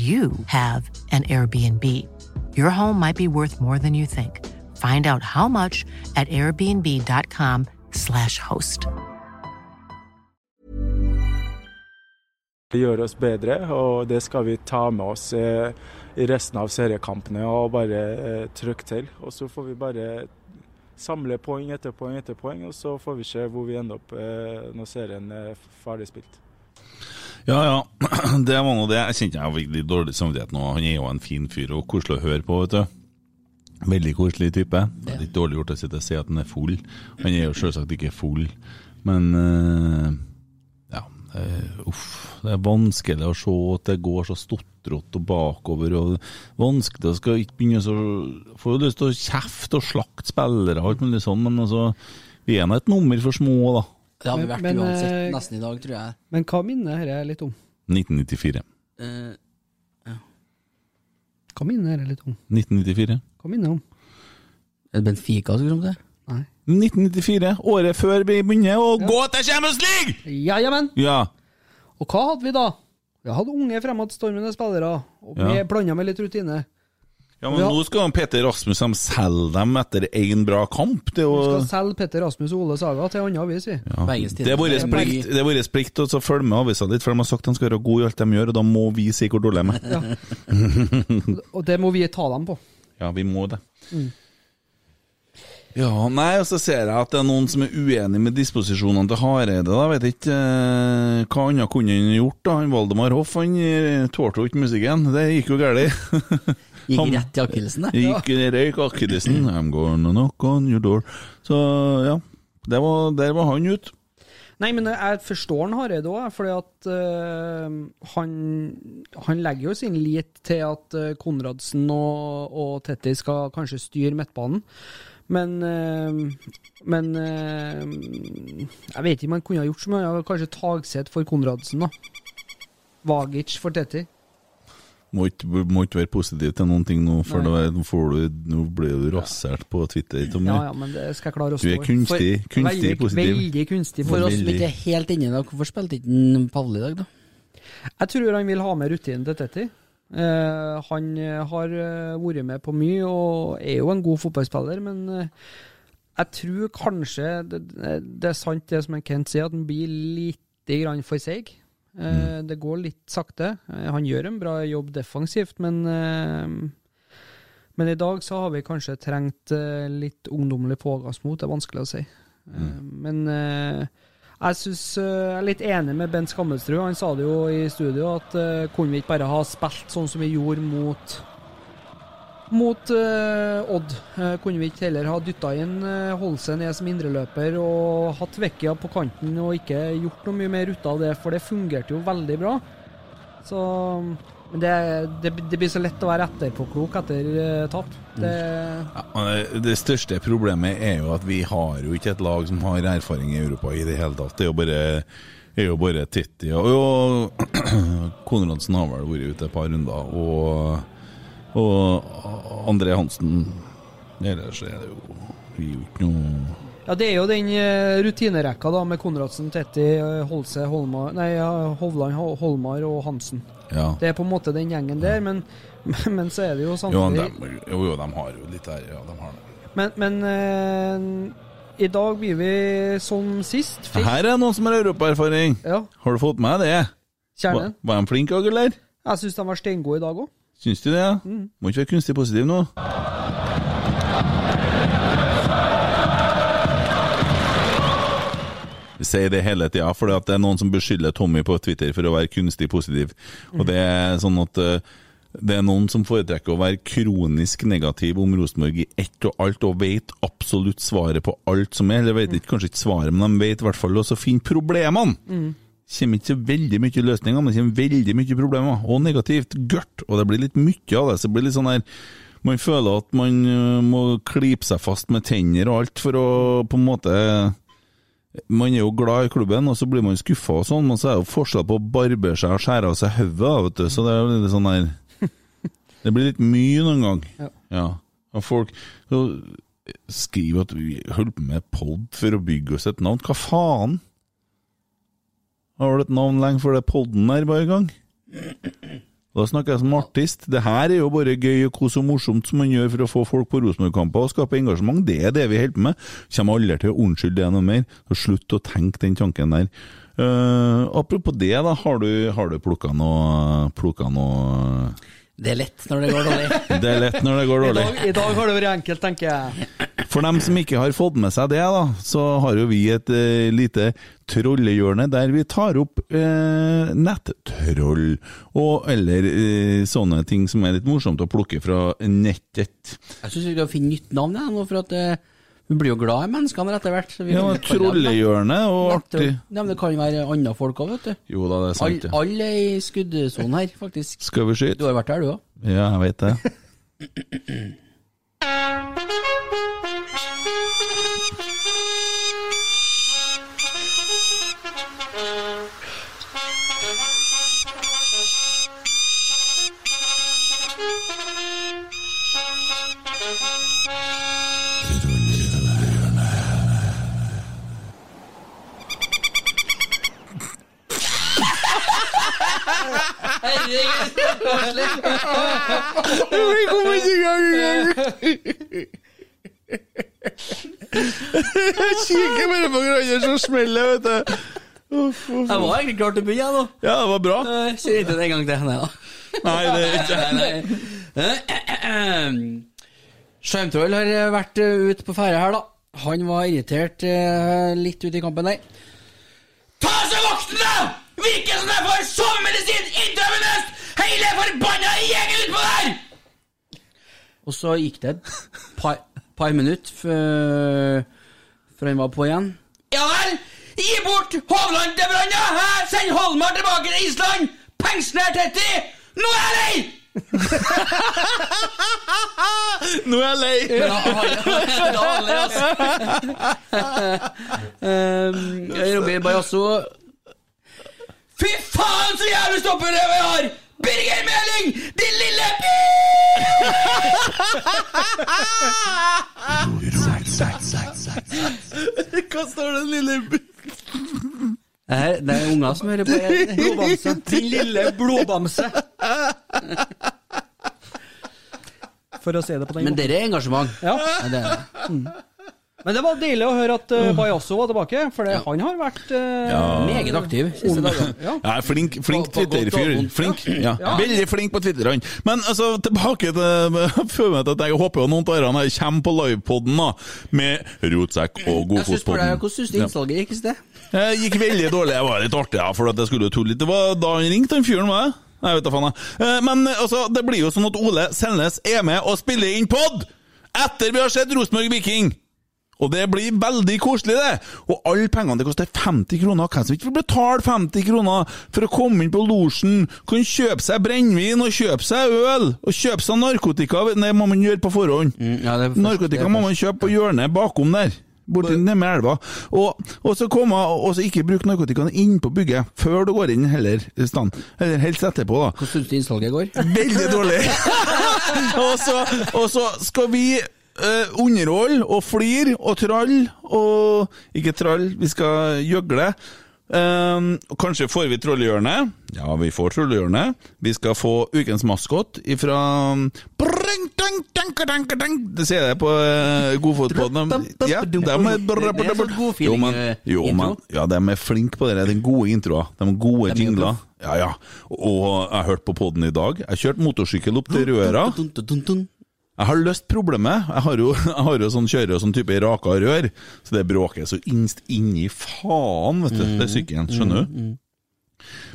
you have an Airbnb. Your home might be worth more than you think. Find out how much at airbnb.com/slash host. Gjør oss bedre, og det skal vi ta med oss eh, i resten av seriekampene og bare eh, trykke til. Og så får vi bare samle poeng etter poeng etter poeng, og så får vi se hvor vi ender opp eh, når serien er ferdig spilt. Ja ja, [CLEARS THROAT] det var nå det. Jeg kjente jeg fikk litt dårlig samvittighet nå. Han er jo en fin fyr og koselig å høre på, vet du. Veldig koselig type. Det er litt dårlig gjort å sitte og si at han er full. Han er jo selvsagt ikke full, men uh, ja. Uh, uff. Det er vanskelig å se at det går så stotrete og bakover. og Vanskelig å skal ikke begynne så Får jo lyst til å kjefte og slakte spillere og alt mulig sånn, men altså Vi er nå et nummer for små, da. Det har vi vært Men- uansett eh, nesten i dag, tror jeg. Men hva minner dette litt om? 1994. Eh, Hva minner dette litt om? 1994. Hva minner det om? Er det Benfica som kom til? Nei. 1994, året før vi begynner å gå til Champions League! Ja, jamen. Ja. Og hva hadde vi da? Vi hadde unge fremadstormende spillere, og Ja. med, blanda med litt rutine. Ja, men nå skal han Peter Rasmus de selge dem etter én bra kamp. Det er Vi skal selge Petter Rasmus og Ole Saga til andre annen avis, vi. ja. Det er vår plikt, er å følge med avisa litt, for de har sagt de skal være gode i alt de gjør, og da må vi si hvor dårlige de er. [LAUGHS] Og det må vi ta dem på. ja, vi må det. Mm. Ja, nei, og så ser jeg at det er noen som er uenig med disposisjonene til Hareide. da, vet ikke eh, Hva annet kunne han gjort? da? Han Valdemar Hoff han eh, tålte jo ikke musikken. Det gikk jo galt. [LAUGHS] Gikk rett i akillesen, det. Gikk røyk akillesen. I'm gonna knock on your door. Så ja, det var, der var han ute. Nei, men jeg forstår han Hareide òg, fordi at øh, han, han legger jo sin lit til at øh, Konradsen og, og Tetti skal kanskje styre midtbanen. Men øh, Men øh, jeg vet ikke om han kunne ha gjort så mye. Kanskje Tagseth for Konradsen, da. Vagic for Tetti. Må ikke, må ikke være positiv til noen ting nå, for Nei. da får du, nå blir du rasert på Twitter. Tommy. Ja, ja, men det skal jeg klare å Du er kunstig, For- kunstig veldig, positiv. Veldig kunstig For oss som ikke er helt inne det, hvorfor spilte ikke Pavle i dag, da? Jeg tror han vil ha med rutinen til Tetti. Eh, han eh, har eh, vært med på mye og er jo en god fotballspiller, men jeg tror kanskje det, det er sant det som Kent sier, at han blir litt grann for seig. Eh, Det går litt sakte. Han gjør en bra jobb defensivt, men men i dag så har vi kanskje trengt litt ungdommelig pågangsmot, Det er vanskelig å si. Mm. Men jeg synes, eh, jeg er litt enig med Bent Skammelsrud. Han sa det jo i studio at uh, kunne vi ikke bare ha spilt sånn som vi gjorde mot mot uh, Odd? Uh, kunne vi ikke heller ha dytta inn uh, Holse ned som indreløper og hatt Vekkia på kanten og ikke gjort noe mye mer ut av det, for det fungerte jo veldig bra. Så men det, det, det blir så lett å være etterpåklok etter eh, tap. Det, Ja, det- det største problemet er jo at vi har jo ikke et lag som har erfaring i Europa i det hele tatt. Det er jo bare, er jo bare Titti og, og [CLEARS THROAT] Konradsen har vel vært ute et par runder, og, og André Hansen Ellers er det jo vi gjort noe Ja, det er jo den eh, rutinerekka da, med Konradsen, Tetti, eh, Holse, Holmar, nei, Hovland, Holmar og Hansen. Ja. Det er på en måte den gjengen der, men, men så er det jo Jo, de, jo, jo, de har jo litt der. Ja, de har det. Men, men eh, i dag blir vi som sist. Fikk- Her er noen som har europaerfaring. Ja. Har du fått med det? Kjernen. Var, var de flinke, eller? Jeg syns de var steingode i dag òg. Syns du det? ja? Mm. Må ikke være kunstig positiv nå. Sier det hele tida, for det er noen som beskylder Tommy på Twitter for å være kunstig positiv. Og det er sånn at eh, Det er noen som foretrekker å være kronisk negativ om Rosenborg i ett og alt, og vet absolutt svaret på alt som er. Eller vet ikke, kanskje ikke svaret, men de vet i hvert fall også å finne problemene. Mm. kommer ikke så veldig mye løsninger, men kommer veldig mye problemer. Og negativt gørt. Og det blir litt mye av det. Så det blir litt sånn her Man føler at man øh, må klype seg fast med tenner og alt for å på en måte Man er jo glad i klubben, og så blir man skuffa og sånn, men så er det jo forskjell på å barbere seg og skjære av seg hodet, vet du. Så det er litt sånn der [LAUGHS] Det blir litt mye noen gang. Ja. Og folk skriver at vi holder på med pod for å bygge oss et navn. Hva faen? Har du et navn lenge før det podden er bare i gang? Da snakker jeg som artist. Det her er jo bare gøy og kos og morsomt som man gjør for å få folk på Rosenborg-kamper og skape engasjement. Det er det vi holder på med. Kommer aldri til å unnskylde det noe mer. Så slutt å tenke den tanken der. Uh, apropos det, da. Har du, har du plukka noe, plukka noe Det er lett når det går dårlig. [LAUGHS] Det er lett når det går I dårlig. dag, I dag har det vært enkelt, tenker jeg. For dem som ikke har fått med seg det, da, så har jo vi et eh, lite trollehjørne der vi tar opp eh, nettroll, og, eller eh, sånne ting som er litt morsomt å plukke fra nettet. Jeg syns vi skal finne nytt navn, jeg, nå, for at eh, vi blir jo glad i menneskene etter hvert. Ja, men kalle og artig. Ja, men det kan være andre folk òg, vet du. Jo da, det er sant. Alle all er i skuddsonen her, faktisk. Skal vi skyte? Du har vært der, du òg. Ja, jeg vet det. [CLEARS THROAT] Vi kommer ikke i gang engang! Jeg kikker bare på hverandre, så smeller det, vet du. Uff, uff. Jeg var egentlig klar til å begynne, jeg nå. Ja, det var bra. Kjør ikke det en gang til, nei da. Nei, det er ikke [LAUGHS] Sjarmtroll [CLEARS THROAT] har eh, vært eh, ute på ferde her, da. Han var irritert eh, litt ute i kampen der. Ta seg vakten, da! Virker som er for sovemedisin intravenøst! Hele forbanna gjengen utpå der! Og så gikk det et par, par minutter før, før han var på igjen. Ja vel! Gi bort Hovland til Branna! Send Holmar tilbake til Island! Pensjonert Tetti! Nå er jeg lei! [LAUGHS] Nå er jeg lei! Ja, han- er lei, altså. [LAUGHS] um, [LAUGHS] Robin Bajasso Fy faen, så jævlig stopper vi har! Birger Meling, din lille Hva står den lille Det er, det er unger som hører på. Blodbamse. Din lille blodbamse. For å si det på den Men dere er engasjement. Ja. Ja, det er det. Mm. Men det var deilig å høre at uh, Bajasso var tilbake, for det, han har vært uh, Ja. Meget aktiv siste dager. [LAUGHS] Ja. Ja, flink, flink Twitter-fyr. Flink. ja. Ja. Veldig flink på Twitter, han. Men altså, tilbake til [LAUGHS] føler at jeg håper jo noen av dere kommer på livepoden med rotsekk og Jeg synes bare, Godfotpodden. Hvordan syns du innsalget gikk i sted? Det gikk veldig dårlig. Jeg var litt artig, ja, for at jeg skulle jo tulle litt. Det var da han ringte, den fyren, var det? Nei, vet da faen jeg. Eh, Men altså, det blir jo sånn at Ole Selnes er med og spiller inn pod etter vi har sett Rosenborg Viking. Og det blir veldig koselig, det. Og alle pengene det koster 50 kroner. Hvem som ikke vil betale 50 kroner for å komme inn på losjen? Kan kjøpe seg brennevin og kjøpe seg øl. Og kjøpe seg narkotika. Det må man gjøre på forhånd. ja, er først- narkotika må man kjøpe på hjørnet bakom der. Borti nede med elva. Og, og så komme og så ikke bruke narkotikaen innpå bygget før du går inn heller. stand. Eller helst etterpå, da. Hvordan syns du innsalget går? Veldig dårlig! [LAUGHS] og, så, og så skal vi eh, underhold og flir og trall og Ikke trall, vi skal gjøgle. Um, kanskje får vi Trollehjørnet. Ja, vi får Trollehjørnet. Vi skal få ukens maskot ifra Det sier jeg på uh, Godfotpodden. Ja, de er sånn jo, men, eh, jo, men, ja, de er flinke på det. Den gode introa. De gode er jingler. Ja, ja. Og jeg hørte på podden i dag. Jeg kjørte motorsykkel opp til Røra. Jeg har løst problemet. Jeg har jo, [LAUGHS] jeg har jo sånn kjører og sånn type raka rør, så det bråker så innst inni faen, vet du. Det er sykkelen, skjønner du?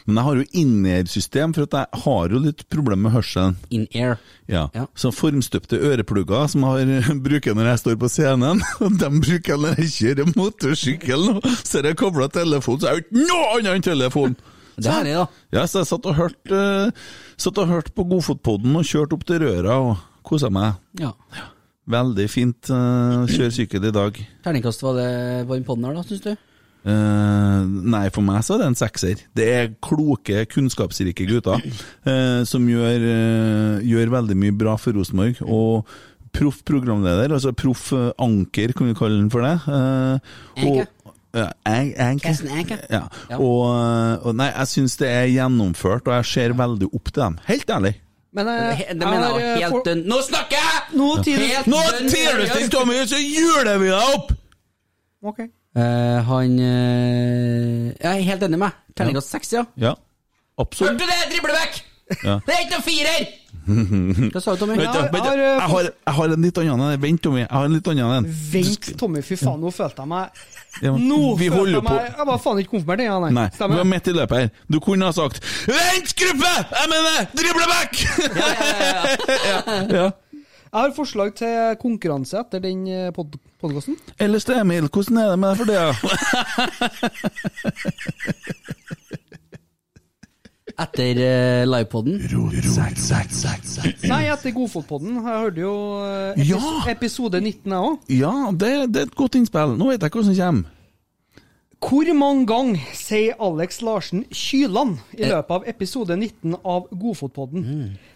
Men jeg har jo in-air-system, for jeg har jo litt problemer med hørselen. In-air. Ja. Så formstøpte øreplugger som [LAUGHS] jeg har, bruker når jeg står på scenen, [LAUGHS] de bruker jeg når jeg kjører motorsykkel. Så har jeg kobla telefonen, så er det ikke noe annet enn telefon! Det er det, da. Ja, så jeg satt og hørte satt og hørte på Godfotpodden og kjørte opp til Røra og kosa meg. Ja. Veldig fint uh, kjøre sykkel i dag. Terningkast var det på den her, da, syns du? Uh, nei, for meg så er det en sekser. Det er kloke, kunnskapsrike gutter uh, som gjør, gjør veldig mye bra for Rosenborg. Og proff programleder, altså proff anker, kan vi kalle den for det. Eh, Anker. ja, jeg, jeg. Ja. Og, og nei, jeg syns det er gjennomført, og jeg ser veldig opp til dem. Helt ærlig. Men jeg, Det mener jeg eh, helt for- Nå snakker jeg! Nå tider- du seriøst. Tommy, så juler vi deg opp! Ok. Eh, han eh, Jeg er helt enig med meg. Terningkast seks, ja. Ja, absolutt. Hørte du det? Drible vekk! Ja. Det er ikke noe firer! [LAUGHS] Hva sa du, Tommy? Jeg har, jeg, har, jeg har en litt annen en. Vent, Tommy. Jeg har en litt annen en. Vent, Tommy, fy faen, nå følte jeg meg Ja, Nå vi følte jeg meg på. Jeg var faen ikke konfirmert ennå, nei. Nei, du var midt i løpet her. Du kunne ha sagt 'Vent, gruppe! Jeg mener, drible back! [LAUGHS] ja. Jeg har forslag til konkurranse etter den pod podkasten. Ellers til Emil, hvordan er det med deg for det? [LAUGHS] [LAUGHS] Etter uh, livepoden? Nei, etter Godfotpodden. Jeg hørte jo eh, epis Ja! episode 19, jeg òg. Ja, det, det er et godt innspill. Nå vet jeg hva som kommer. Hvor mange ganger sier Alex Larsen Kyland Eh. i løpet av episode 19 av Godfotpodden?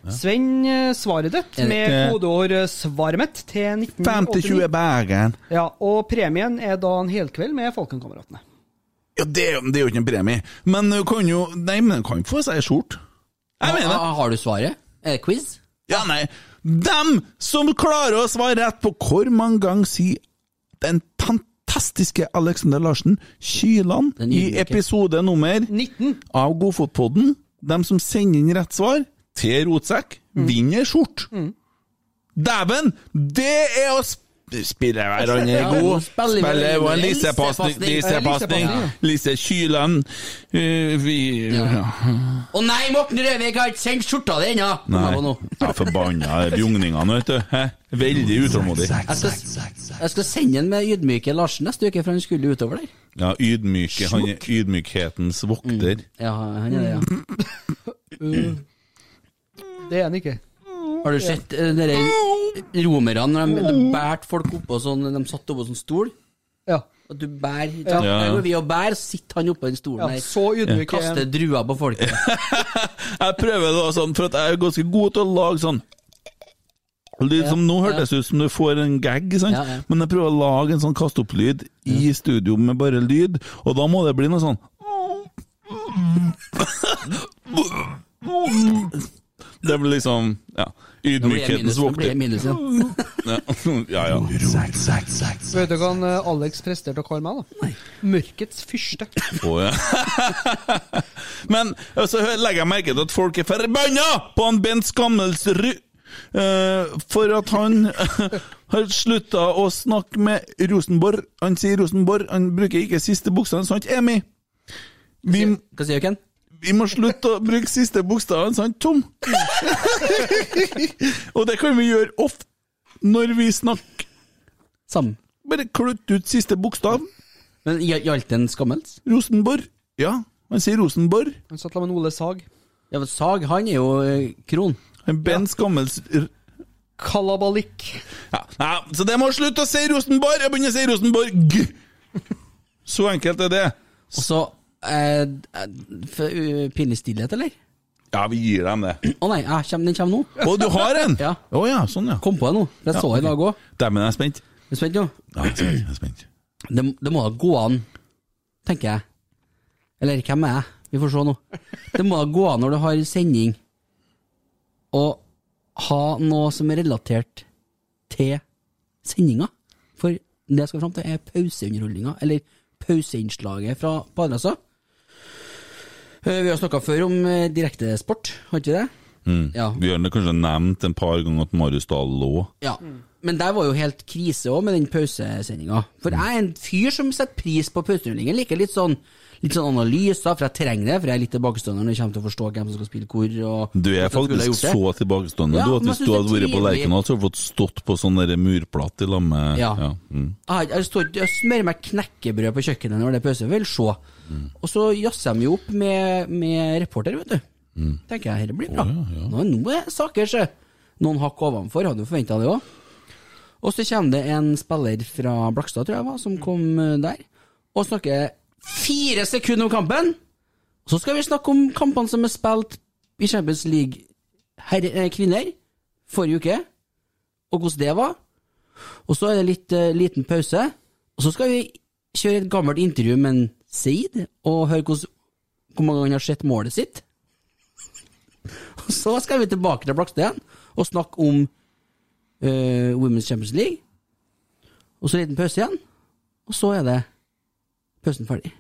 Sven, eh, svaret ditt Mm, det med kodeår kodeord eh, 'svaret mitt' til 1989. 50-20 Bergen. Ja, og premien er da en helkveld med Falkenkameratene. Ja, det, det er jo ikke en premie. Men du kan jo Nei, men du kan få seg skjort. Jeg mener det. Har du svaret? Er det quiz? Ja, nei. Dem som klarer å svare rett på hvor mange ganger sier den fantastiske Alexander Larsen Kyland i episode nummer 19 av Godfotpodden Dem som sender inn rett svar til Rotsekk, Mm. vinner skjort. Dæven! Det er å sp spille hverandre Ja, god. spiller og en lisepasning. Lise Kylen. eh, vi ja. Å nei, Morten Røvik har ikke sendt skjorta di ennå! Nei. Jeg er forbanna bjugningene, vet du. Hæ? Veldig utålmodig. Jeg skal, jeg skal sende en med ydmyke Larsen neste uke, for han skulle utover der. Ja, ydmyke. Han er ydmykhetens vokter. Ja, han er det, ja. Uh, det er han ikke. Har du sett uh, dere romerne når de, de bærte folk oppå sånn De satt oppå sånn stol? Ja. At du bærer Ja. ja. Ja, ja. Der går vi og bærer, så sitter han oppå den stolen Ja, der. så ydmyk er Kaster druer på folket. [LAUGHS] Jeg prøver da sånn, for at jeg er ganske god til å lage sånn Lyd som Nå hørtes ut som du får en gag, sant? Ja, ja. men jeg prøver å lage en sånn kast-opp-lyd i studio med bare lyd, og da må det bli noe sånn [LAUGHS] Det blir liksom ja, Ydmykhetens vokter. [LAUGHS] Ja, ja. Vet du hva han, eh, Alex presterte å kalle meg, da? Nei. Mørkets fyrste. Oh, ja. [LAUGHS] Men så legger jeg merke til at folk er forbanna på han Bent Skammelsrud. Uh, for at han har slutta å snakke med Rosenborg. Han sier Rosenborg, han bruker ikke siste bokstaven, sant, Emi? Vi, Hva sier du, Ken? Vi må slutte å bruke siste bokstaven, sant, Tom? [LAUGHS] Og det kan vi gjøre ofte når vi snakker. Sammen. Bare klutt ut siste bokstav. Men gjal- gjaldt det en skammels? Rosenborg. Ja, han sier Rosenborg. Han satt sammen med Ole Sag. Ja, men Sag, han er jo eh, kron. Ben Ben Skammels... Kalabalikk. Ja, ja, så det må slutte å si Rosenborg! Jeg begynner å si Rosenborg! Så enkelt er det. Og så eh, eh, uh, Pinlig stillhet, eller? Ja, vi gir dem det. Å nei, jeg kommer, den kommer nå. Å, du har en? Ja. Oh, ja, sånn ja. Kom på det nå. for Jeg Ja, så i ok. dag òg. Dæven, jeg er spent. Er du spent nå? Ja, jeg er spent. Jeg er spent. Det, det må da gå an, tenker jeg. Eller hvem er jeg? Vi får se nå. Det må da gå an når du har sending, å ha noe som er relatert til sendinga. For det jeg skal fram til, er pauseunderholdninga, eller pauseinnslaget fra. Eh, Vi har snakka før om eh, direktesport, har ikke det? Mm. Ja. Vi har kanskje nevnt en par ganger at Marius Dahl lå. Ja. Men der var jo helt krise òg, med den pausesendinga. For jeg er en fyr som setter pris på pauserullingen liker litt sånn Litt sånn analyser, for jeg trenger det. For jeg er litt tilbakestående når det kommer til å forstå hvem som skal spille hvor. Og Du er jeg faktisk så tilbakestående Ja, du, at hvis du hadde vært på. Lerkendal, så hadde du fått stått på sånn murplate i lag med Ja. mm. Jeg, jeg, står, jeg smører meg knekkebrød på kjøkkenet når det er pause. Vel, se. Mm. Og så jazzer de jo opp med, med reporter, vet du. Mm. Tenker jeg, dette blir bra. Nå, nå er saker, se. Noen hakk ovenfor, hadde jo forventa det òg. Og så kommer det en spiller fra Blakstad, tror jeg var, som kom eh, der, og snakker fire sekunder om kampen! Så skal vi snakke om kampene som er spilt i Champions League herre, eh, kvinner forrige uke, og hvordan det var. Og så er det litt eh, liten pause, og så skal vi kjøre et gammelt intervju med en Seid, og høre hvor mange ganger han har sett målet sitt. [LAUGHS] Så skal vi tilbake til Blakstad igjen, og snakke om uh, Women's Champions League. Og så en liten pause igjen, og så er det pausen ferdig.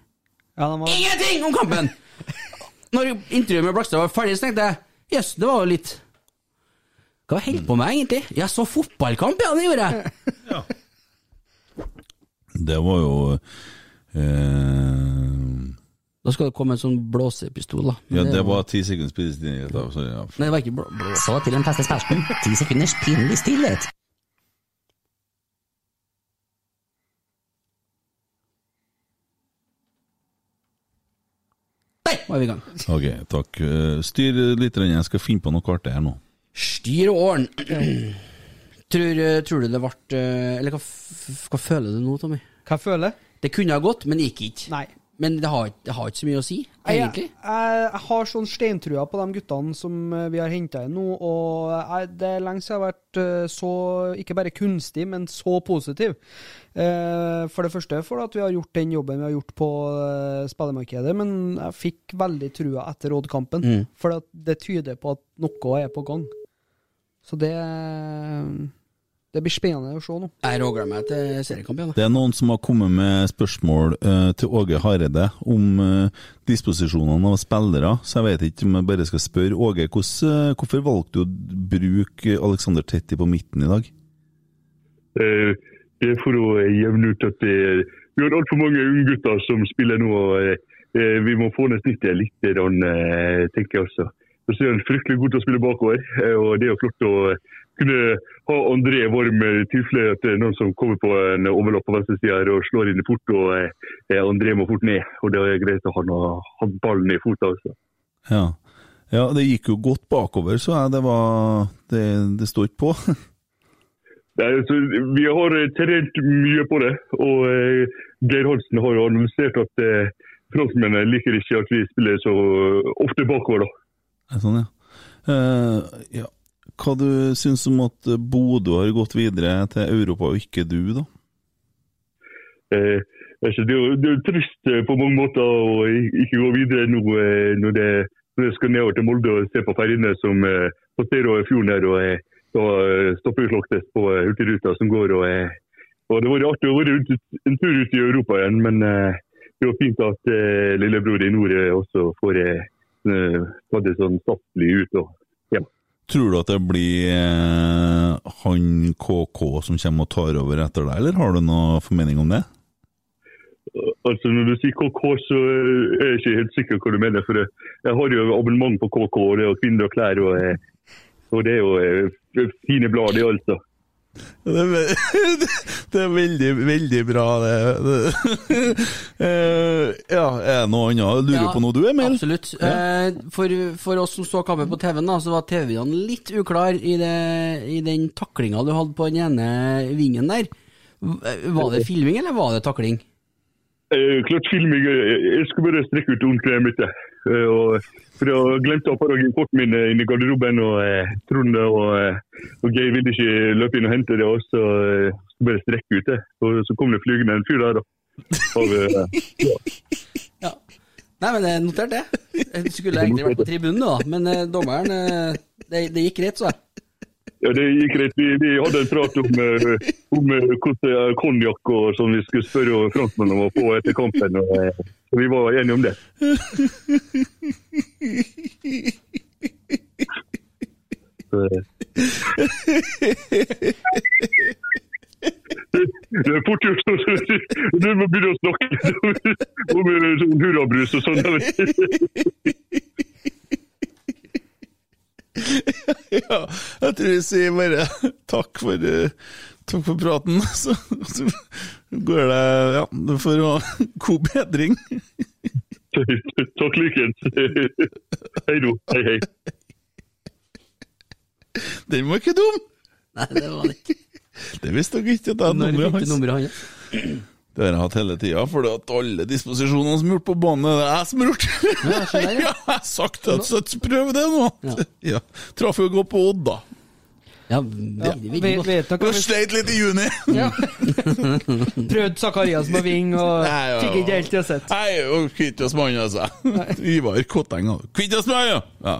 Ingenting om kampen! [LAUGHS] Når intervjuet med Blakstad var ferdig, så tenkte jeg jøss, det var jo litt Hva holdt på med egentlig? Jeg så fotballkamp, ja, det gjorde jeg! [LAUGHS] Det var jo eh, Da skal det komme en sånn blåsepistol, da. Men Ja, det det var ti sekunder spilletid. stillhet ja. Nei, det var ikke blå... blå. Så til den faste spalten. Ti sekunders pinlig stillhet. Der var vi i gang. Ok, takk. Eh, Styr litt, jeg skal finne på noe artig her nå. Styr og åren. tror, eh, tror du det ble eh, Eller hva, f- hva føler du nå, Tommy? Hva jeg føler? Det kunne ha gått, men gikk ikke. Nei. Men det har, det har ikke så mye å si, egentlig. jeg, jeg har sånn steintrua på de guttene som eh, vi har henta inn nå, og jeg, det er lenge siden jeg har vært eh, så, ikke bare kunstig, men så positiv. Eh, for det første for at vi har gjort den jobben vi har gjort på spillemarkedet, men jeg fikk veldig trua etter Odd-kampen. Mm. For det tyder på at noe er på gang. Så det Det blir spennende å se nå. Jeg rågleder meg til seriekamp. Det er noen som har kommet med spørsmål uh, til Åge Hareide om uh, disposisjonene av spillere, så jeg vet ikke om jeg bare skal spørre. Åge, hvordan, uh, hvorfor valgte du å bruke Alexander Tetti på midten i dag? Eh, Det er for å eh, jevne ut at det, vi har altfor mange unggutter som spiller nå. og eh, eh, Vi må få ned snittet litt, eh, tenker jeg også. Og så er han fryktelig god til å spille bakover. eh, og Det er jo flott å eh, kunne ha André Worm i tilfelle at noen som kommer på en overlapp på venstresida og slår inn i fort. og eh, André må fort ned. og Det er greit å ha ha ballen i fota også. Ja. ja, det gikk jo godt bakover, så jeg. Det var Det, det står ikke på. [LAUGHS] Nei, altså, vi har eh, trent mye på det, og eh, Geir Hansen har jo analysert at eh, franskmennene liker ikke at vi spiller så ofte bakover. da. Sånn, ja. Uh, ja. Hva du syns om at Bodø har gått videre til Europa, og ikke du, da? Eh, altså, det, er jo, det er jo trist eh, på mange måter å ikke gå videre nå eh, når det, når det skal nedover til Molde og se på ferjene som eh, passerer fjorden her. og eh, Da eh, stopper vi Slåktes på eh, Hurtigruta som går. og, eh, og Det var artig å være en tur ut i Europa igjen, men eh, det var fint at eh, lillebror i nord eh, også får eh, eh, tatt det sånn saftlig ut. og hjem. Tror du at det blir eh, han KK som kommer og tar over etter deg, eller har du noe formening om det? Altså Når du sier KK, så er jeg ikke helt sikker på hva du mener. for Jeg har jo abonnement på KK, og det er jo kvinner og klær. Og, eh, og det er jo eh, fine blad, det altså. Det er, [LAUGHS] det er veldig, veldig bra, det. det. [LAUGHS] Eh, ja, er det noe annet? Lurer Ja, på noe du, Emil? Absolutt. Ja. for, for oss som så kampen på TV-en, så var TV-en litt uklar i, det, i den taklinga du hadde på den ene vingen der. Var det filming, eller var det takling? Eh, klart filming eh, Jeg skal bare strekke ut håndkleet mitt. Og- For jeg glemte å ha kortet min eh, inn i garderoben. og eh, Trond og, eh, og Geir ville ikke løpe inn og hente det. og så eh, det bare strekke ut det. Og så kom det flygende en fyr der. da. Og, eh, [LAUGHS] ja. Nei, men notert det. Jeg skulle egentlig vært på tribunen, da, men eh, dommeren eh, det, det gikk greit, så. Ja, det gikk greit. Vi, vi hadde en prat om, om konjakk og sånn vi skulle spørre franskmennene om å få etter kampen. og så Vi var enige om det. Det er fort gjort. Du må begynne å snakke om sånn hurrabrus og sånn. ja, jeg tror jeg sier bare takk for, eh, takk for praten. [LAUGHS] Så, så går det Ja, du får [LAUGHS] god bedring. [LAUGHS] Takk likens. Hei du. Hei, hei. Den var ikke dum! Nei, det var det ikke. Det visste dere ikke. at det er nummeret hans. [CLEARS THROAT] Det har jeg hatt hele tida, for alle disposisjonene som er gjort på banen, det er jeg som har gjort. Ja, ja. ja, jeg har sagt at så prøv det nå. Ja. Traff jo gå på Odd, da. Ja, veldig, vet dere Og sleit litt i juni. [LAUGHS] Ja. Prøvde Zakariassen på ving og Nei, ja. fikk ikke helt til å sett. Nei, og kvitt oss med han, altså. Ivar Kotteng. òg. Kvitt oss med han, ja. ja.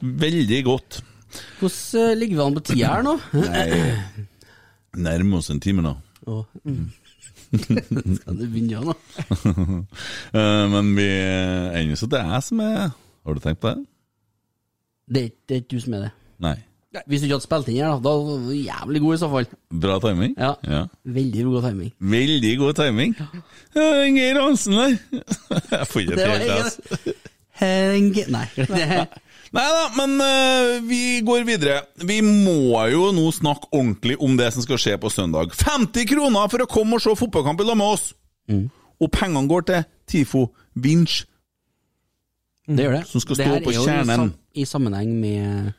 Veldig godt. Hvordan eh, ligger vi an på tida her nå? Nei, nærmer oss en time nå. Oh. mm. [LAUGHS] Skal du begynne nå? [LAUGHS] Eh, Men vi ender så det er jeg som er Har du tenkt på det? Det er ikke du som er det. Nei. Hvis du ikke hadde spilt inn her, da, da var du jævlig god i så fall. Bra timing? Ja. ja. Veldig god timing. Veldig god timing. Geir Hansen der. [LAUGHS] Jeg får ikke Det helt det. altså. Nei. det- [LAUGHS] Nei da, men uh, vi går videre. Vi må jo nå snakke ordentlig om det som skal skje på søndag. 50 kroner for å komme og se fotballkamp i lag med oss! Og pengene går til TIFO Vinch, Det gjør det. som skal Det stå her på er jo i kjernen. sam- I sammenheng med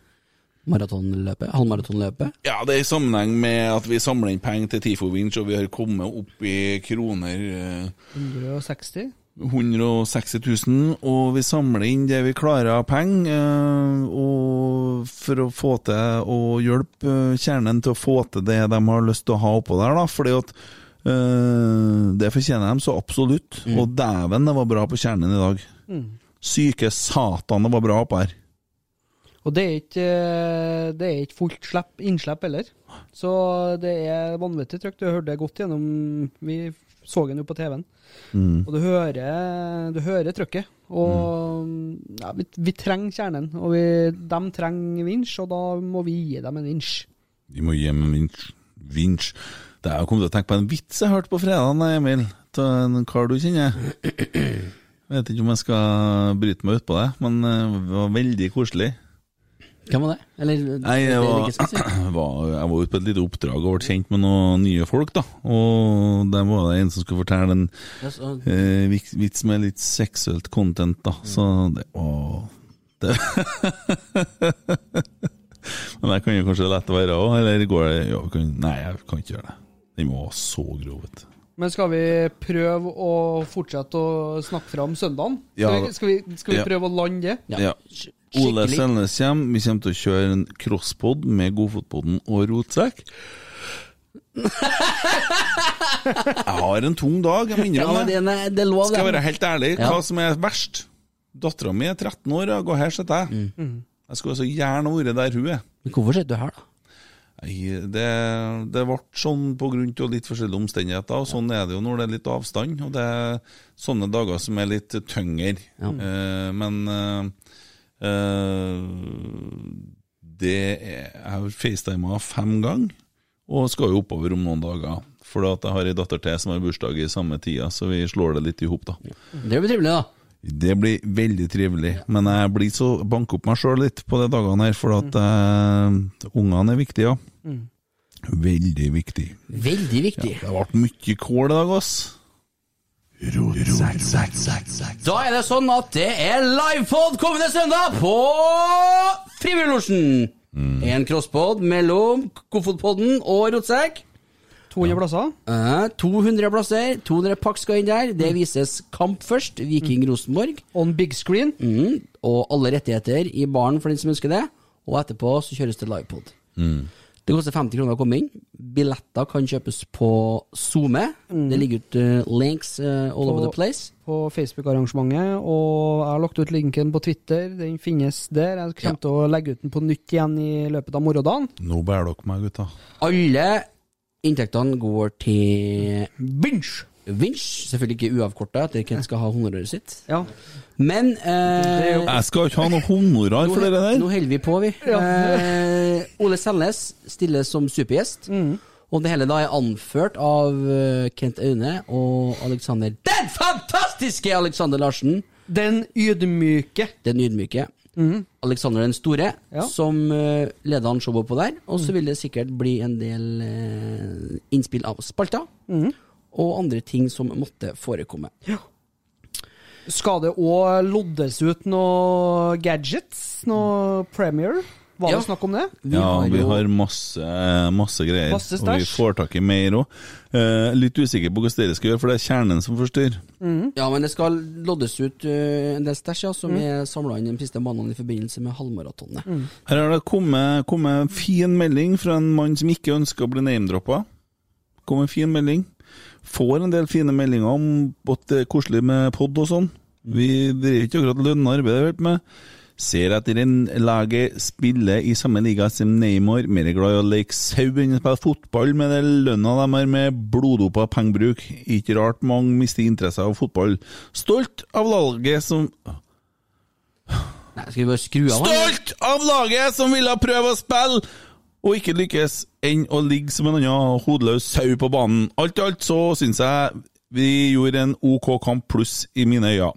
maratonløpet, halvmaratonløpet. Ja, det er i sammenheng med at vi samler inn penger til TIFO Winch, og vi har kommet opp i kroner eh, 160? 160 000, og vi samler inn det vi klarer av penger, eh, og for å få til å hjelpe eh, kjernen til å få til det de har lyst til å ha oppå der, da, fordi at eh, det fortjener de så absolutt. Og dæven, det var bra på kjernen i dag. Mm. Syke satan, det var bra oppå her. Og det er ikke, eh, det er ikke fullt slepp, innslipp heller. Så det er vanvittig trygt. Du hørte det godt gjennom Vi så den jo på TV-en. Mm. Og du hører, du hører trykket. Og ja, vi, vi trenger kjernen. Og vi, de trenger vinsj, og da må vi gi dem en vinsj. Vi må gi dem en vinsj. vinsj. Det er jo kommet til å tenke på en vits jeg hørte på fredag, Emil, til en kar du kjenner. Jeg vet ikke om jeg skal bryte meg ut på det, men eh, det var veldig koselig. Hvem var det? Eller Nei, jeg var, [CLEARS THROAT] var, jeg var ute på et lite oppdrag og ble kjent med noen nye folk, da. Og der var det en som skulle fortelle en yes, og... eh, vits med litt seksuelt content, da. Så det var det. [LAUGHS] Men jeg kan jo kanskje la det være òg, eller går det ja, kan, Nei, jeg kan ikke gjøre det. Den være så grov, vet du. Men skal vi prøve å fortsette å snakke fram søndagen? Ja. Skal, vi, skal, vi, skal vi Ja. prøve å lande det? Ja. Ole Selnes kommer. Vi kommer til å kjøre en crosspod med Godfotpodden og Rotsekk. Jeg har en tung dag, jeg må Ja, det, er- det lov, Skal jeg være helt ærlig, Ja. hva som er verst? Dattera mi er 13 år, og her sitter jeg. Mm. Jeg skulle så gjerne vært der hun er. Men hvorfor sitter du her, da? Det, det ble sånn av litt forskjellige omstendigheter, og sånn er det jo når det er litt avstand. Og det er sånne dager som er litt tyngre. Ja. men eh, eh, det er, Jeg facetima fem ganger, og skal jo oppover om noen dager. For at jeg har ei datter til som har bursdag i samme tida, så vi slår det litt i hop, da. Det blir trivelig, da. Det blir veldig trivelig, men jeg blir så banker opp meg sjøl litt på de dagene her, for at eh, ungene er viktige, ja. Mm. Veldig viktig. Veldig viktig. Ja, det ble mye kål i dag, ass. Da er det sånn at det er livepod kommende søndag på Frivilliglosjen. Mm. En crosspod mellom Kofotpodden og Rotsekk. 200 plasser. Uh, 200 plasser. 200 pakk skal inn der. Det vises kamp først. Viking Rosenborg. On big screen. Mm, og alle rettigheter i baren for den som ønsker det. Og etterpå så kjøres det livepod. Mm. Det koster 50 kroner å komme inn. Billetter kan kjøpes på SoMe. Det ligger ut uh, links uh, all over the place. På Facebook-arrangementet, og jeg har lagt ut linken på Twitter. Den finnes der. Jeg kommer til å legge ut den på nytt igjen i løpet av morgendagen. Nå bærer dere meg, gutta. Alle inntektene går til Binge. Vinsj. Selvfølgelig ikke uavkorta, etter Kent skal ha honoraret sitt. Ja. Men eh, Jeg skal ikke ha noe honorar for det der. Nå holder vi på, vi. Eh, Ole Selnes stiller som supergjest. Mm. Og det hele da er anført av eh, Kent Aune og Alexander Den fantastiske Alexander Larsen. Den ydmyke. Den ydmyke. Mhm. Alexander den store, Ja. som uh, leder han showet på der. Og så vil det sikkert bli en del uh, innspill av spalter. Mhm. Og andre ting som måtte forekomme. Ja. Skal det òg loddes ut noe gadgets? Noe Premier? Var Ja. det snakk om det? Ja, vi har masse, masse greier. Masse og vi får tak i mer òg. litt usikker på hvordan dere skal gjøre, for det er kjernen som forstyrrer. Mm. Ja, men det skal loddes ut uh, en del stæsj ja, som Mm. er samla inn de siste månedene i forbindelse med halvmaratonet. Her har det kommet, kommet en fin melding fra en mann som ikke ønsker å bli name-droppa. Kom en fin melding. Får en del fine meldinger om at det er koselig med pod og sånn. Vi driver ikke akkurat lønna arbeid, jeg har med. Ser etter en laget spiller i samme liga som Neymar. Mer glad i å leke sau enn å spille fotball med den lønna de har med bloddopa pengebruk. Ikke rart mange mister interesse av fotball. Stolt av laget som Nei, skal vi bare skru av? Stolt av laget som ville prøve å spille og ikke lykkes, enn å ligge som en annen hodeløs sau på banen. Alt i alt så syns jeg vi gjorde en OK kamp pluss i mine øyne.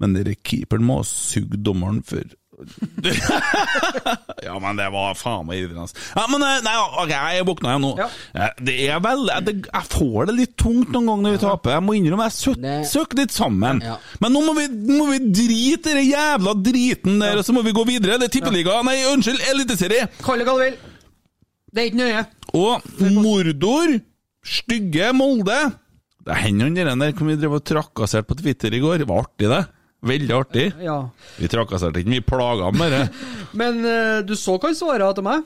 Men dere keeperen må ha sugd dommeren for [LAUGHS] Ja, men det var faen meg irriterende. Ja, men eh, nei, ok, jeg våkna igjen nå. Ja. Det er vel det, Jeg får det litt tungt noen ganger når vi taper. Jeg må innrømme, jeg søk, litt sammen. Men nå må vi, må vi drite i den jævla driten der, og så må vi gå videre. Det er tippeliga, nei, unnskyld, eliteserie. Kall det hva du vil. Det er ikke nøye. Og Mordor, stygge Molde Det hender han der der, vi drev og trakasserte på Twitter i går. Det var artig, det. Veldig artig. Ja. Vi trakasserte ikke, mye plaga ham det. Men uh, du så hva han svarte til meg?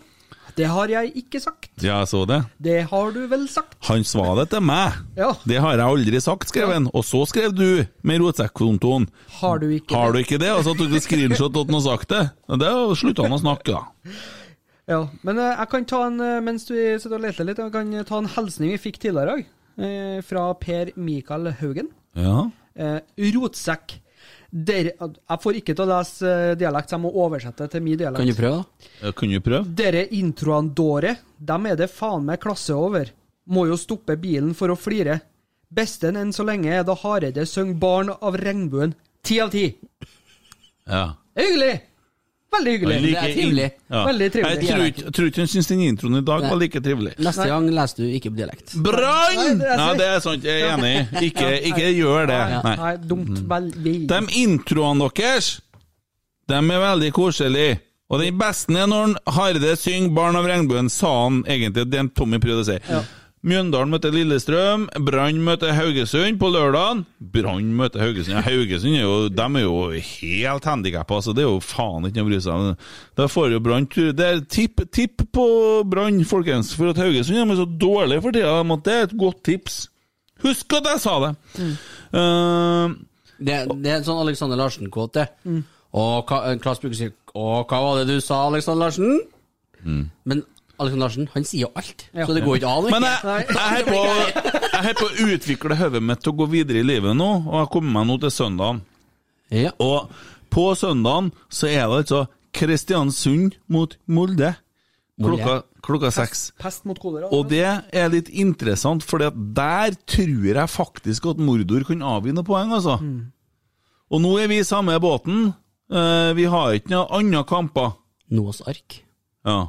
Det har jeg ikke sagt. Ja, jeg så det. Det har du vel sagt? Han sa det til meg. Ja. Det har jeg aldri sagt, skrev han. Og så skrev du, med rotsekkontoen. Har du ikke Har du ikke det? Og så tok du screenshot at han har sagt det. Og det slutta han å snakke, da. [LAUGHS] Ja, men eh, jeg kan ta en, eh, mens du sitter og leter litt, jeg kan ta en hilsning vi fikk tidligere i dag, eh, fra Per Mikael Haugen. Ja. Eh, rotsekk. Dere, jeg får ikke til å lese eh, dialekt, så jeg må oversette til min dialekt. Kan du prøve, da? Ja, Kan du prøve? Dere introene dåre, dem er det faen meg klasse over. Må jo stoppe bilen for å flire. Besten enn så lenge er da Hareide synger 'Barn av regnbuen'. Ti av ti. Ja. Hyggelig! Veldig hyggelig. Det er trivelig Ja. Veldig Jeg trivelig. tror ikke, jeg tror ikke hun syns den introen i dag Nei. var like trivelig. Neste gang leser du ikke på dialekt. Brann! Ja, det er sant, jeg er enig. Ikke, ikke gjør det. Nei, dumt. Veldig. De introene deres, de er veldig koselige. Og den beste er når Harde synger 'Barn av regnbuen', sa han egentlig. Det er Tommy prøvde å si. Mjøndalen møter Lillestrøm, Brann møter Haugesund på lørdag. Brann møter Haugesund. Ja, Haugesund er jo, de er jo helt handikappa, så det er jo faen ikke noe å bry seg om. Da får jo Brann tur. Det er tipp, tipp på Brann, folkens, for at Haugesund er så dårlig for tida. Det er et godt tips. Husk at jeg sa det! Eh, Det, det er en sånn Alexander Larsen-kvote. Mm. Og Klas bruker å si Og hva var det du sa, Alexander Larsen? Men Alexander Larsen, han sier jo alt. Så det går ikke an Men jeg, holder er på, jeg er på å utvikle hodet mitt til å gå videre i livet nå, og jeg kommer meg nå til søndagen. Og på søndagen så er det altså Kristiansund mot Molde. Klokka, klokka seks. Pest mot kolera. Og det er litt interessant, for der tror jeg faktisk at Mordor kan avgi noen poeng, altså. Og nå er vi i samme båten. Eh, vi har ikke noen andre kamper. Noas ark. Ja.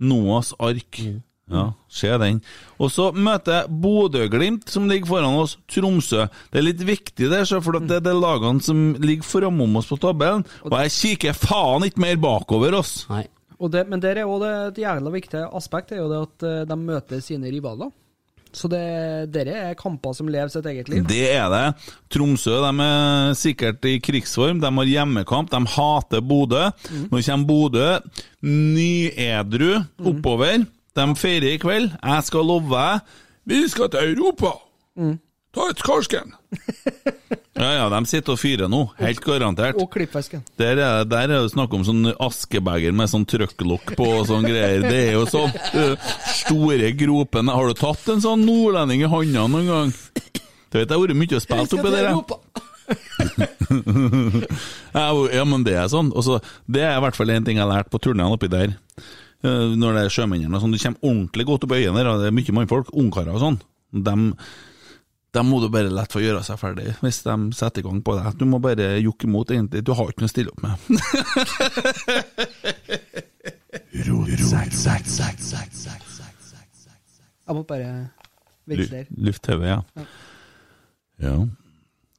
Noas ark. Ja, se den. Og så møter Bodø-Glimt, som ligger foran oss, Tromsø. Det er litt viktig der, så, for det er de lagene som ligger foran oss på tabellen. Og jeg kikker faen ikke mer bakover oss. Nei. Og det, men der er også det, et jævla viktig aspekt er jo det at eh, de møter sine rivaler. Så det, dere er kamper som lever sitt eget liv. Det er det. Tromsø de er sikkert i krigsform. De har hjemmekamp. De hater Bodø. Nå kommer Bodø nyedru oppover. De feirer i kveld. Jeg skal love deg Vi skal til Europa! Ta et karsken! [LAUGHS] ja, ja, de sitter og fyrer nå. Helt garantert. Og klippfisken. Der er, det snakk om sånn askebeger med sånn trøkklokk på og sånn greier. Det er jo sånn uh, store gropene Har du tatt en sånn nordlending i handa noen gang? Du vet, det har vært mye å spille oppi der. jeg. [LAUGHS] Ja, men det er sånn. Også, det er i hvert fall en ting jeg har lært på turneen oppi der. Når det er sjømennene og sånn, du kommer ordentlig godt opp i øynene det er mye mannfolk, ungkarer og sånn. Dem, dem må du bare lett få gjøre seg ferdig hvis de setter i gang på deg. Du må bare jukke imot, egentlig. Du har ikke noe å stille opp med. Jeg må bare veksle. Luft-TV, ja. ja.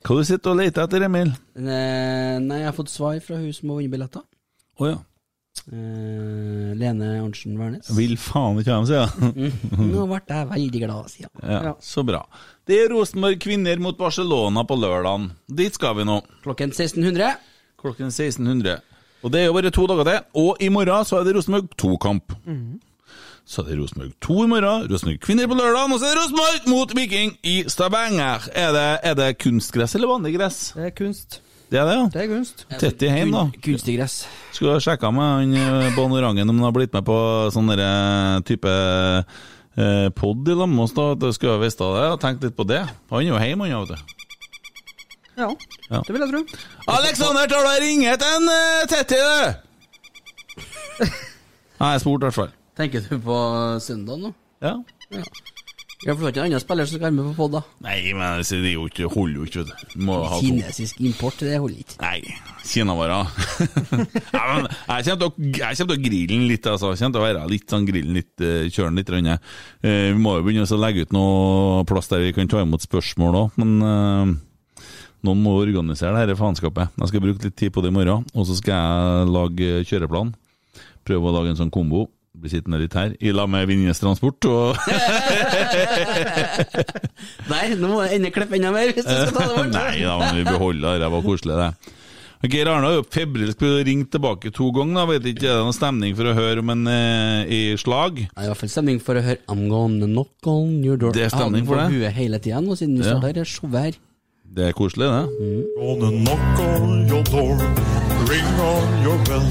Hva du sitter og leter etter, Emil? Nei, jeg har fått svar fra hun som har vunnet billetter. Å ja. Eh, Lene Arntzen Wærnes. Vil faen ikke ha dem, sier jeg. Nå ble jeg veldig glad, sier hun. Ja, Så bra. Det er Rosenborg kvinner mot Barcelona på lørdagen. Dit skal vi nå. Klokken 1600. Klokken 1600. Og det er jo bare to dager til. Og i morgen så er det Rosenborg 2-kamp. Så er det Rosenborg 2 i morgen, Rosenborg kvinner på lørdagen, og så er det Rosenborg mot Viking i Stavanger. Er det, er det kunstgress eller vanlig gress? Det er kunst. Det er det, ja? Det er kunst. Tett i heim, da. Kunstig gress. Skulle ha sjekka med han eh, Orangen om han har blitt med på sånn type eh, pod i lag med oss, da. Skulle ha visst av det og tenkt litt på det. Han er jo hjemme, han, vet du. Ja, Ja. det vil jeg tro. Alexander, tar du og ringer til en uh, Tetti, du? [LAUGHS] Nei, jeg spurte i hvert fall. Tenker du på søndag nå? Ja. ja. Ja, for du har ikke en annen spiller som skal være med på pod, da? Nei, men altså, det er jo ikke, holder jo ikke, vet du. Må ha. Kinesisk import, det holder ikke. Nei, Kinavarer. [LAUGHS] jeg kommer til å, grille den litt, altså. Jeg kommer til å være litt sånn grillen litt, eh, kjøre den litt. grann. Eh, vi må jo begynne å legge ut noe plass der vi kan ta imot spørsmål òg, men eh, noen må organisere det dette faenskapet. Jeg skal bruke litt tid på det i morgen, og så skal jeg lage kjøreplan. Prøve å lage en sånn kombo. Bli sittende litt her, i lag med Vinjes Transport og [LAUGHS] Nei, nå må jeg enda klippe enda mer hvis du skal ta det bort. Nei da, men vi beholder det. Det var koselig, det. Geir Arne har jo febrilsk ringt tilbake to ganger. da. Vet ikke, Er det noen stemning for å høre om en eh, i slag? Det er i hvert fall stemning for å høre I'm gonna knock on your door. Det er stemning for Jeg har den det. på huet hele tida nå, siden vi Ja. står der. Det er showet her. Det er koselig, det. Gonna knock on your door, ring on your bell,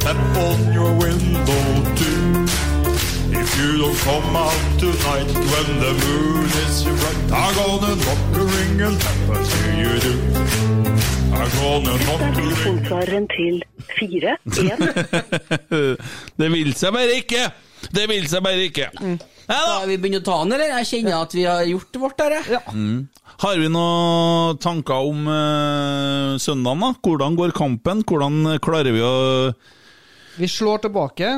tap on your window too. If you don't come out tonight when the moon is bright, I'm gonna knock a ring and tap as you do. I'm gonna knock a ring. Telefonsvareren til fire, en. [LAUGHS] det vil seg bare ikke! Det vil seg bare ikke. Skal vi begynne å ta den, eller? Jeg kjenner at vi har gjort vårt der, jeg. Mm. Har vi noen tanker om uh, søndagen, da? Hvordan går kampen? Hvordan klarer vi å Vi slår tilbake,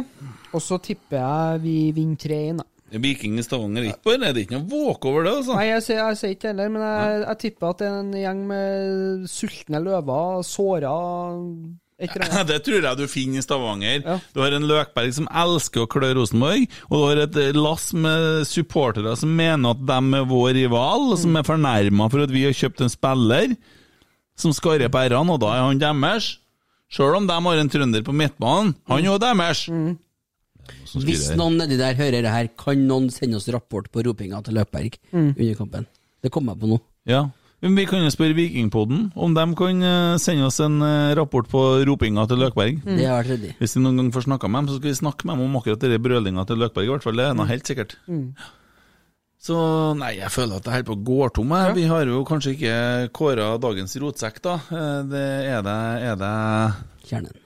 og så tipper jeg vi vinner 3-1. da. Viking i Stavanger ikke bare? Er det ikke noe våk over det, altså? Nei, jeg sier, jeg sier ikke heller, men jeg, jeg tipper at det er en gjeng med sultne løver, såra annet. [LAUGHS] Det tror jeg du finner i Stavanger. Du har en Løkberg som elsker å klø Rosenborg, og du har et eh, lass med supportere som mener at de er vår rival, og som er fornærma for at vi har kjøpt en spiller som skarrer på r-ene, og da er han deres. Sjøl om de har en trønder på midtbanen, han er jo deres. Mm. Hvis noen nedi der hører det her, kan noen sende oss rapport på ropinga til Løkberg Mm. under kampen? Det kommer jeg på nå. Ja. Men vi kan jo spørre Vikingpodden om de kan eh, sende oss en eh, rapport på ropinga til Løkberg. Mm. Det har vært. Hvis vi noen gang får snakka med dem, så skal vi snakke med dem om akkurat denne brølinga til Løkberg. i hvert fall, Det er noe helt sikkert. Mm. Så nei, jeg føler at det holder på å gå tom. Ja. Vi har jo kanskje ikke kåra dagens rotsekk, da. Eh, Det er det Er det Kjernen.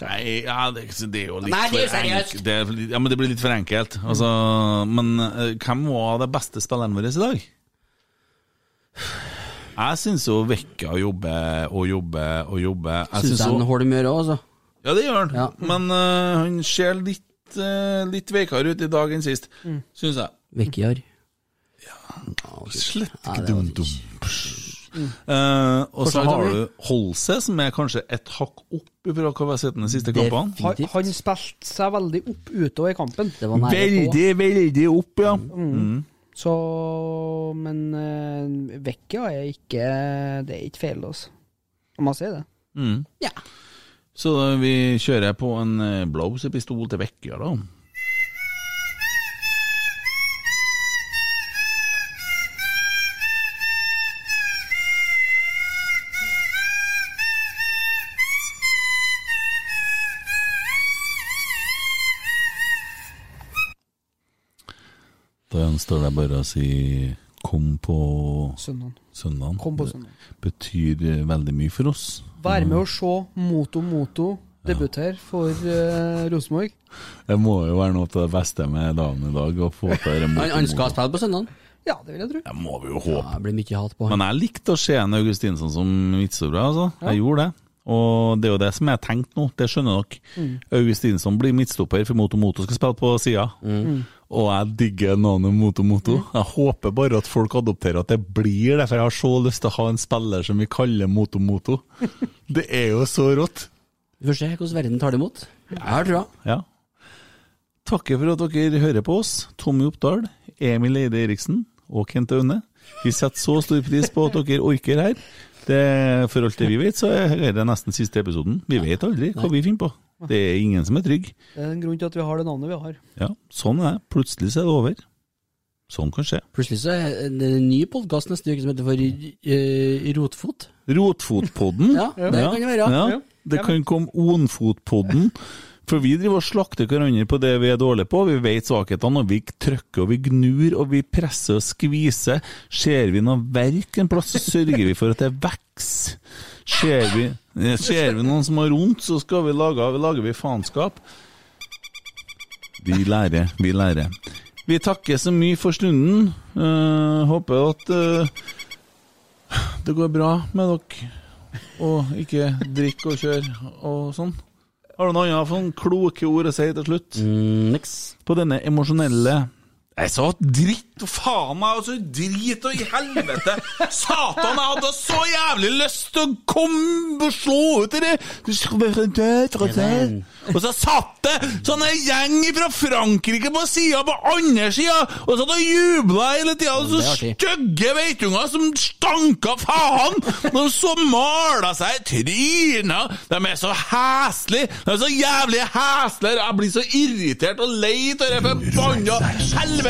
Nei, ja, det, det er jo litt Nei, det er for seriøst. enk- det litt- Ja, men det blir litt for enkelt. Altså, men hvem var det beste spilleren vår i dag? Jeg syns jo Vekka jobber og jobber og jobber. Jeg Syns han holder med øret òg, altså. Ja, det gjør han. Men uh, han ser litt, uh, litt veikere ut i dag enn sist, Mm. syns jeg. Vekkiar. Slett Ja, ikke det var dum, dum. Uh, og så har du Holse, som er kanskje et hakk opp fra hva vi har sett de siste kampene. Han, han spilte seg veldig opp utover i kampen. Veldig, veldig opp, ja. Mm. Så Men uh, vekka er ikke Det er ikke feil, altså. Om man sier det. Mm. Så vi kjører på en eh, blåsepistol til vekka, da. Står det bare å si Kom på Søndagen. søndagen. Kom på søndagen. Betyr veldig mye for oss. Vær med å se Moto Moto debutere for uh, Rosenborg. Det må jo være noe av det beste med dagen i dag. Å få til det Han, han skal spille på søndag. Ja, det vil jeg tro. Det må vi jo håpe. Ja, blir mye hat på. Men jeg likte å se en Augustinsson som midtstopper, altså. Jeg gjorde det. Og det er jo det som er tenkt nå, det skjønner dere. Mm. Augustinsson blir midtstopper, for Moto Moto skal spille på sida. Mm. Og jeg digger navnet Moto Moto. Jeg håper bare at folk adopterer at det blir det, for jeg har så lyst til å ha en spiller som vi kaller Moto Moto. [LAUGHS] Det er jo så rått. Vi får se hvordan verden tar det imot. Jeg har trua. Ja. Takker for at dere hører på oss. Tommy Oppdal, Emil Eide Eriksen og Kent Aune. Vi setter så stor pris på at dere orker her. Det, for alt det vi vet, så er det nesten siste episoden. Vi vet aldri hva vi finner på. Det er ingen som er trygg. Det er en grunn til at vi har det navnet vi har. Ja, sånn er det. Plutselig så er det over. Sånn kan skje. Plutselig så er det en ny podkast neste uke som heter for eh, Rotfot. Rotfotpodden? [LAUGHS] Ja, det kan det være. Ja, Ja. det kan komme Onfotpodden. [LAUGHS] For vi driver og slakter hverandre på det vi er dårlige på. Vi vet svakhetene, og vi trykker og vi gnur og vi presser og skviser. Ser vi noe verk en plass, så sørger vi for at det vokser. Ser vi, ser vi noen som har vondt, så skal vi lage, lager vi faenskap. Vi lærer, vi lærer. Vi takker så mye for stunden. Uh, håper at uh, det går bra med dere, og ikke drikke og kjøre og sånn. Har du noen andre kloke ord å si til slutt? niks. På denne emosjonelle Jeg sa dritt, og faen meg, og så drit og i helvete! Satan, jeg hadde så jævlig lyst til å komme og slå ut i det! Og så satt det sånn en gjeng fra Frankrike på sida, på andre sida, og satt og jubla hele tida! Så stygge veitunger som stanka faen! De så mala seg i trynet! De er så heslige! De er så jævlig heslige! Jeg blir så irritert og lei av det forbanna helvete